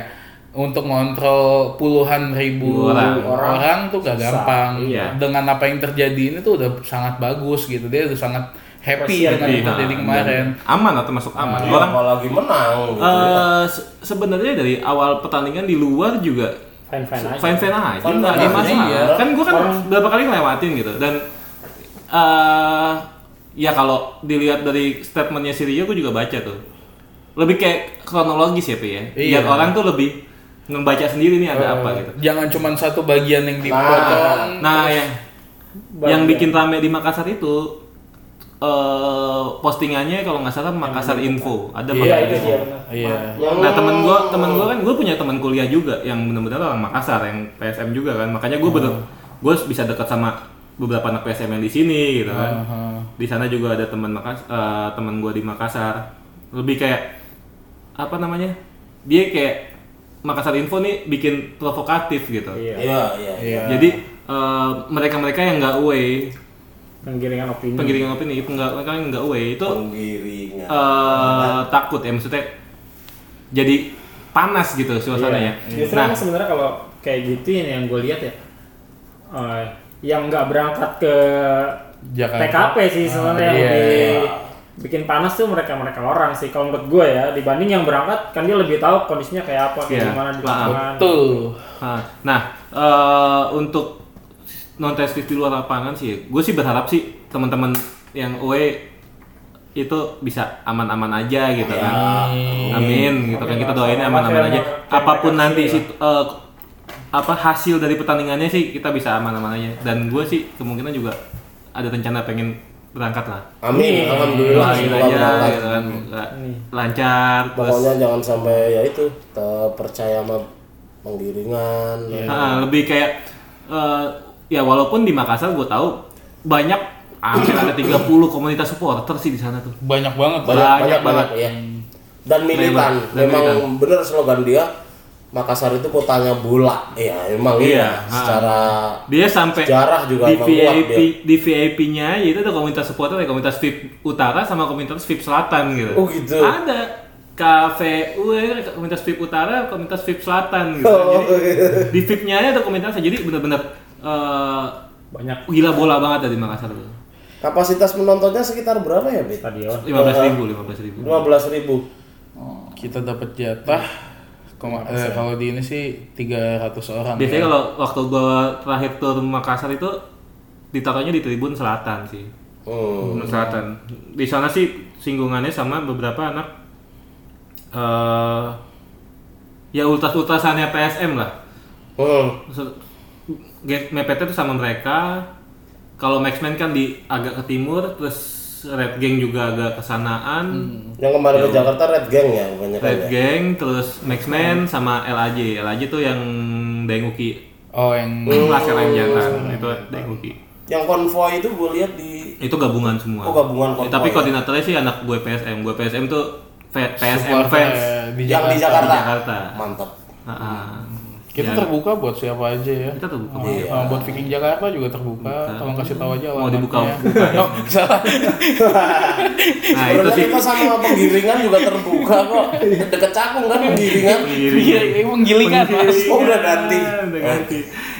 Untuk ngontrol puluhan ribu Orang. orang, tuh gak Susah, gampang. iya. Dengan apa yang terjadi ini tuh udah sangat bagus gitu. Dia udah sangat happy Kasihan, dengan Iya, yang terjadi nah, kemarin. Aman atau masuk aman. Ya, Orang apalagi menang gitu ya. eh, se- sebenarnya dari awal pertandingan di luar juga fine fine aja. fine fine aja Fine-fine nggak ada masalah iya. kan gue kan Orang- berapa kali ngelewatin gitu dan eh ya kalau dilihat dari statementnya si Rio gue juga baca tuh lebih kayak kronologis ya Pi ya biar Iya. orang tuh lebih membaca sendiri nih ada apa gitu Jangan cuma satu bagian yang dipotong. nah yang Bagian. yang bikin rame di Makassar itu eh postingannya kalau nggak salah Makassar Info ada Iya, Makassar Info. Iya. Nah temen gue temen gue kan gue punya teman kuliah juga yang benar-benar orang Makassar yang PSM juga kan makanya gue bener gue bisa dekat sama beberapa anak PSM yang di sini gitu kan Aha. di sana juga ada teman Makas eh, teman gue di Makassar lebih kayak apa namanya dia kayak Makassar Info nih bikin provokatif gitu Iya. Iya, iya. Iya. jadi eh, mereka-mereka yang nggak away Penggiringan opini. penggiringan opini nggak mereka yang nggak away itu Penggiringan. eh takut ya maksudnya jadi panas gitu suasananya. Justru Nah, sebenarnya kalau kayak gitu ini yang gue lihat ya, eh, yang nggak berangkat ke Jakarta. TKP sih sebenarnya yang iya. lebih bikin panas tuh mereka mereka orang sih kalau menurut gue ya dibanding yang berangkat kan dia lebih tahu kondisinya kayak apa kayak Iya. gimana di lapangan. Betul. nah, nah, eh, untuk non testis di luar lapangan sih, gue sih berharap sih teman-teman yang away itu bisa aman-aman aja gitu kan. Amin, gitu kan kita doain aman-aman aja. Apa pun nanti sih eh, apa hasil dari pertandingannya sih kita bisa aman-aman aja. Dan gue sih kemungkinan juga ada rencana pengen berangkat lah. Amin, alhamdulillah Doain semoga aja berangkat. gitu kan, lancar. Terus Pokoknya jangan sampai ya itu terpercaya sama penggiringan. Nah, lebih kayak eh, ya walaupun di Makassar gue tahu banyak hampir ada 30 komunitas supporter sih di sana tuh. Banyak banget. Banyak Banyak banyak banget ya. Dan militan, Dan memang militan. bener slogan dia Makassar itu kotanya bola. Iya, emang Iya, iya. Secara Dia sampai Sejarah juga di VIP dia. di VIP-nya itu ada komunitas supporter, ada komunitas VIP utara sama komunitas VIP selatan gitu. Oh, gitu. Ada KVU ya, komunitas VIP utara, komunitas VIP selatan gitu. Oh, Jadi di VIP-nya ada komunitasnya. Jadi benar-benar eh, banyak gila bola banget dari Makassar tuh. kapasitas penontonnya sekitar berapa ya, Bit? stadion. Lima belas ribu, lima belas ribu. 15 ribu. Kita dapat jatah Koma- eh, kalau di ini sih 300 orang. Biasanya ya. kalau waktu gua terakhir tur Makassar itu ditaruhnya di Tribun Selatan sih. Hmm. Tribun Selatan. Di sana sih singgungannya sama beberapa anak eh ya ultras-ultrasannya PSM lah. Hmm. Mepet itu sama mereka. Kalau Maxman kan di agak ke timur, terus Red Gang juga agak kesanaan. Yang kemarin ke Jakarta Red Gang ya, bukannya kan Red ya? Gang, terus Maxman sama LAJ. LAJ tuh yang Denguki. Oh, yang Laskar Jantan itu Denguki. Yang konvoy itu gue lihat di Itu gabungan semua. Oh, gabungan Ya, konvoy. tapi koordinatornya sih anak gue PSM. Gue PSM tuh PSM supporter fans di yang di Jakarta. Di Jakarta. Mantap. Kita Ya, terbuka buat siapa aja ya. Kita terbuka Oh, buat iya. buat Viking Jakarta juga terbuka. Tolong kasih tahu aja Mau dibuka buka ya. Oh, salah. Nah itu sih. kita sama penggiringan juga terbuka kok. Deket cakung kan penggiringan. Iya, emang gilingan, Mas. Oh, udah ganti. Udah ganti.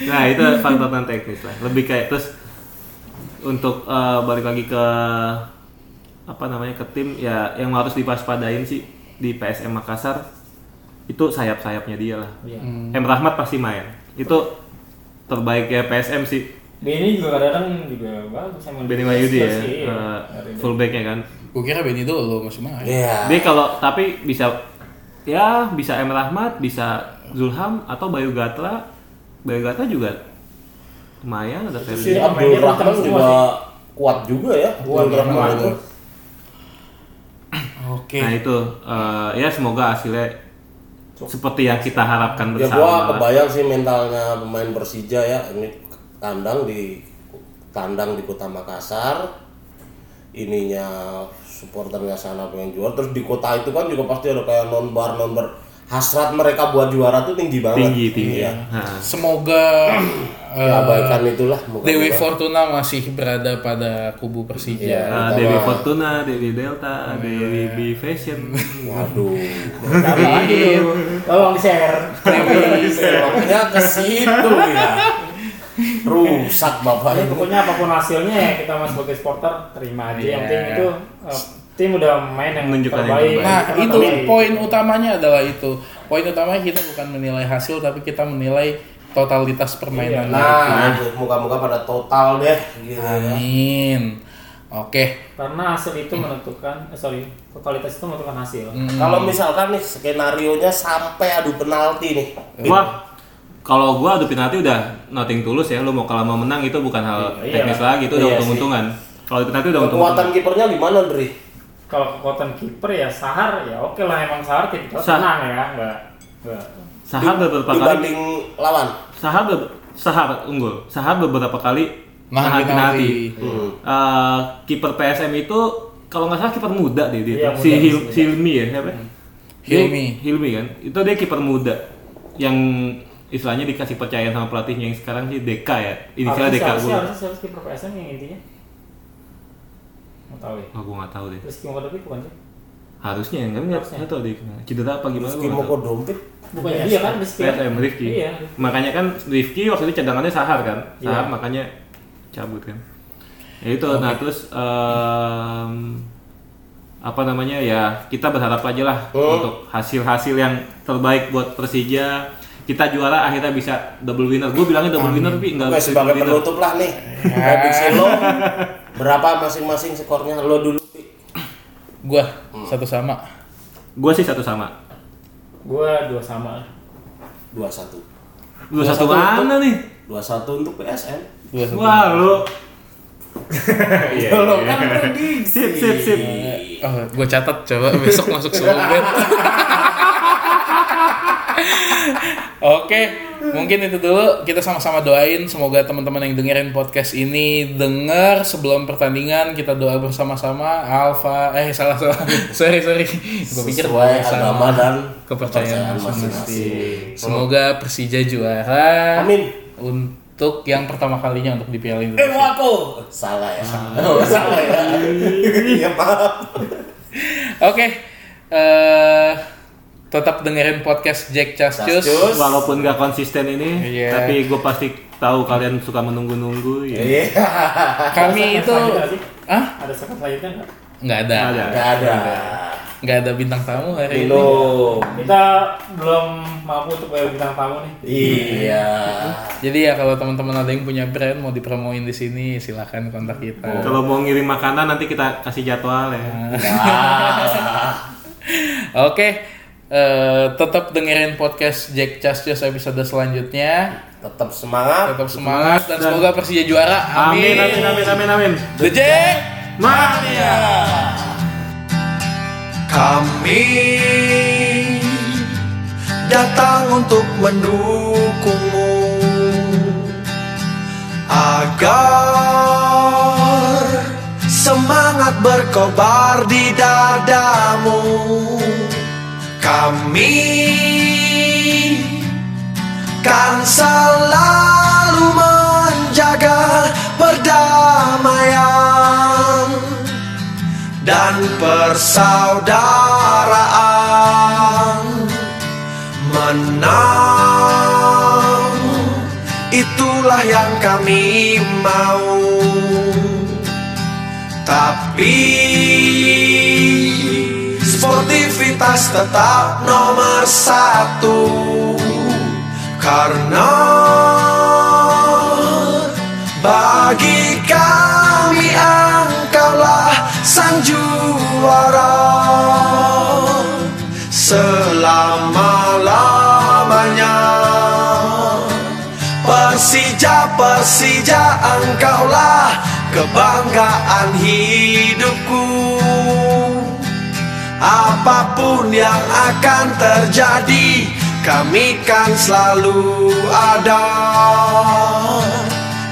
Nah itu faktor teknis lah. Lebih kayak terus untuk eh, balik lagi ke apa namanya ke tim ya yang harus dipaspadain sih di PSM Makassar itu sayap-sayapnya dia lah. Iya. M Rahmat pasti main. Itu terbaik ya PSM sih. Benny juga kadang-kadang juga bagus sama Benny Wahyudi ya, Iya. eh, fullbacknya kan. Gue kira Benny dulu masih main. Iya. Dia kalau tapi bisa ya bisa M Rahmat, bisa Zulham atau Bayu Gatra. Bayu Gatra juga lumayan ada sih. Ferdi. Abdul Rahman juga kuat juga ya. Kuat, Abdul Rahman itu. Oke. Nah itu eh, ya semoga hasilnya seperti yang kita harapkan Ya bersama. gua lah. kebayang sih mentalnya pemain Persija ya. Ini tandang di tandang di Kota Makassar. Ininya supporternya sana pengen juara. Terus di kota itu kan juga pasti ada kayak non bar non bar. Hasrat mereka buat juara tuh tinggi banget. tinggi tinggi. Iya. Nah, Semoga Ya, abaikan itulah. moga-moga. Dewi Fortuna masih berada pada kubu Persija. Iya. Kita Dewi Fortuna, Dewi Delta, Dewi B Fashion. Waduh. Apa lagi? Tolong share. Pokoknya ke situ ya. Rusak bapak Ya, itu. pokoknya apa pun hasilnya ya kita mas sebagai supporter terima aja. Yang Iya. penting itu eh, tim udah main yang Menunjukkan yang terbaik. terbaik. Nah, Kita itu terbaik. poin utamanya adalah itu. Poin utamanya kita bukan menilai hasil tapi kita menilai totalitas permainan. Nah, muka-muka pada total deh gitu ya. Amin. Oke. Karena hasil itu menentukan, eh, sorry, totalitas itu menentukan hasil. Kalau misalkan nih skenario nya sampai adu penalti nih. Wah, kalau gua adu penalti udah nothing tulus ya. Lu mau kalah mau menang itu bukan hal Iya. teknis lagi, itu udah Iya untung-untungan. Kalau penalti udah Kekuatan untung-untungan. kipernya gimana, Dri? Kalau kekuatan kiper ya Sahar ya oke lah emang Sahar tipikal Sah- tenang ya, enggak enggak. Sahar beberapa kali Dibanding lawan. Sahar be- Sahar unggul. Sahar beberapa kali Nahan penalti. Hmm. Eh, kiper PSM itu kalau nggak salah kiper muda deh dia. Iya, si muda, Hil- si Hilmi ya siapa? Dia- Hilmi. Hilmi kan. Itu dia kiper muda yang istilahnya dikasih percayaan sama pelatihnya yang sekarang sih Deka ya. Inisialnya Harusnya Deka siapa sih? gue. Harusnya siapa sih kiper PSM yang intinya? Mau tahu ya? Oh, gue nggak tahu deh. Rizky Mokodopi bukan sih? Harusnya kan nggak nggak tahu deh cedera apa gimana Rizky gue nggak Moko tahu. dompet. Bukannya dia kan Rizky. kan? PSM Rifki. Iya. Makanya kan Rifki waktu itu cadangannya Sahar kan. Sahar Iya. makanya cabut kan. Ya itu nah terus em, apa namanya ya kita berharap aja lah Hmm. untuk hasil-hasil yang terbaik buat Persija. Kita juara akhirnya bisa double winner. Gue bilangnya double winner tapi enggak bisa sebagai double winner. penutup lah nih. Prediksi lo berapa masing-masing skornya? Lo dulu, Pi. Gua satu sama. Gue sih satu sama. Gua dua sama. 2-1. Dua satu mana nih? 2-1 untuk PSM. Dua satu. Wah lu. Iya, lo kan prediksi. Sip sip sip. Oh, gue catat coba besok masuk Sulbet. Oke, mungkin itu dulu. Kita sama-sama doain semoga teman-teman yang dengerin podcast ini dengar sebelum pertandingan kita doa bersama-sama. Alfa, eh salah salah. sorry sorry. Gue pikir Sesuai sama agama dan kepercayaan masing-masing. Semoga Persija juara. Amin. Untuk yang pertama kalinya untuk di Piala Eh, Indonesia. wako. Salah ya. Oh, salah ya. Ya maaf. Oke. eh tetap dengerin podcast Jack Cascus. Cascus. Walaupun gak konsisten ini, Iya. tapi gue pasti tahu kalian suka menunggu-nunggu. Ya. Iya. Kami itu ah Ada segmen selanjutnya nggak? Nggak ada. Nggak ada. Nggak ada. Nggak ada bintang tamu hari ini. Minum. Kita belum mampu untuk bayar bintang tamu nih. Iya. Jadi ya kalau teman-teman ada yang punya brand mau dipromoin di sini silahkan kontak kita. Kalau mau ngirim makanan nanti kita kasih jadwal ya. Nah. Oke, eh, tetap dengerin podcast Jack Cascus episode selanjutnya. Tetap semangat. Tetap semangat dan semoga Persija juara. Amin amin amin amin amin. The Jack Mania. Kami datang untuk mendukungmu agar semangat berkobar di dadamu. Kami kan selalu menjaga perdamaian dan persaudaraan. Menang itulah yang kami mau. Tapi tetap nomor satu. Karena bagi kami engkaulah sang juara. Selama-lamanya Persija, Persija engkaulah kebanggaan hidupku Apa pun yang akan terjadi Kami kan selalu ada.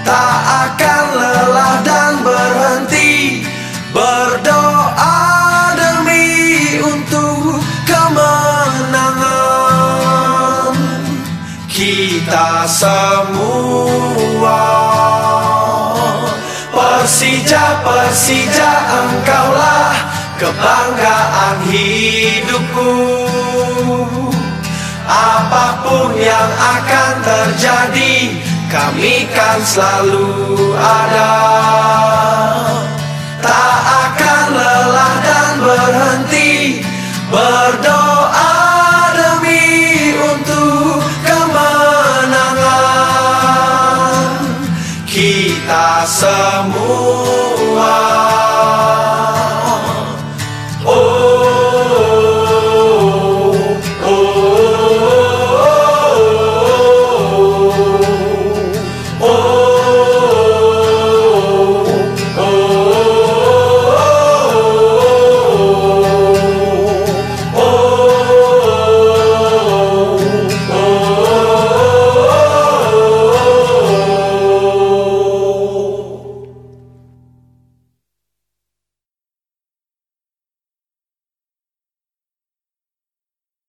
Tak akan lelah dan berhenti Berdoa demi untuk kemenangan. Kita semua Persija, Persija engkaulah kebanggaan hidupku Apa pun yang akan terjadi Kami kan selalu ada. Tak akan lelah dan berhenti Berdoa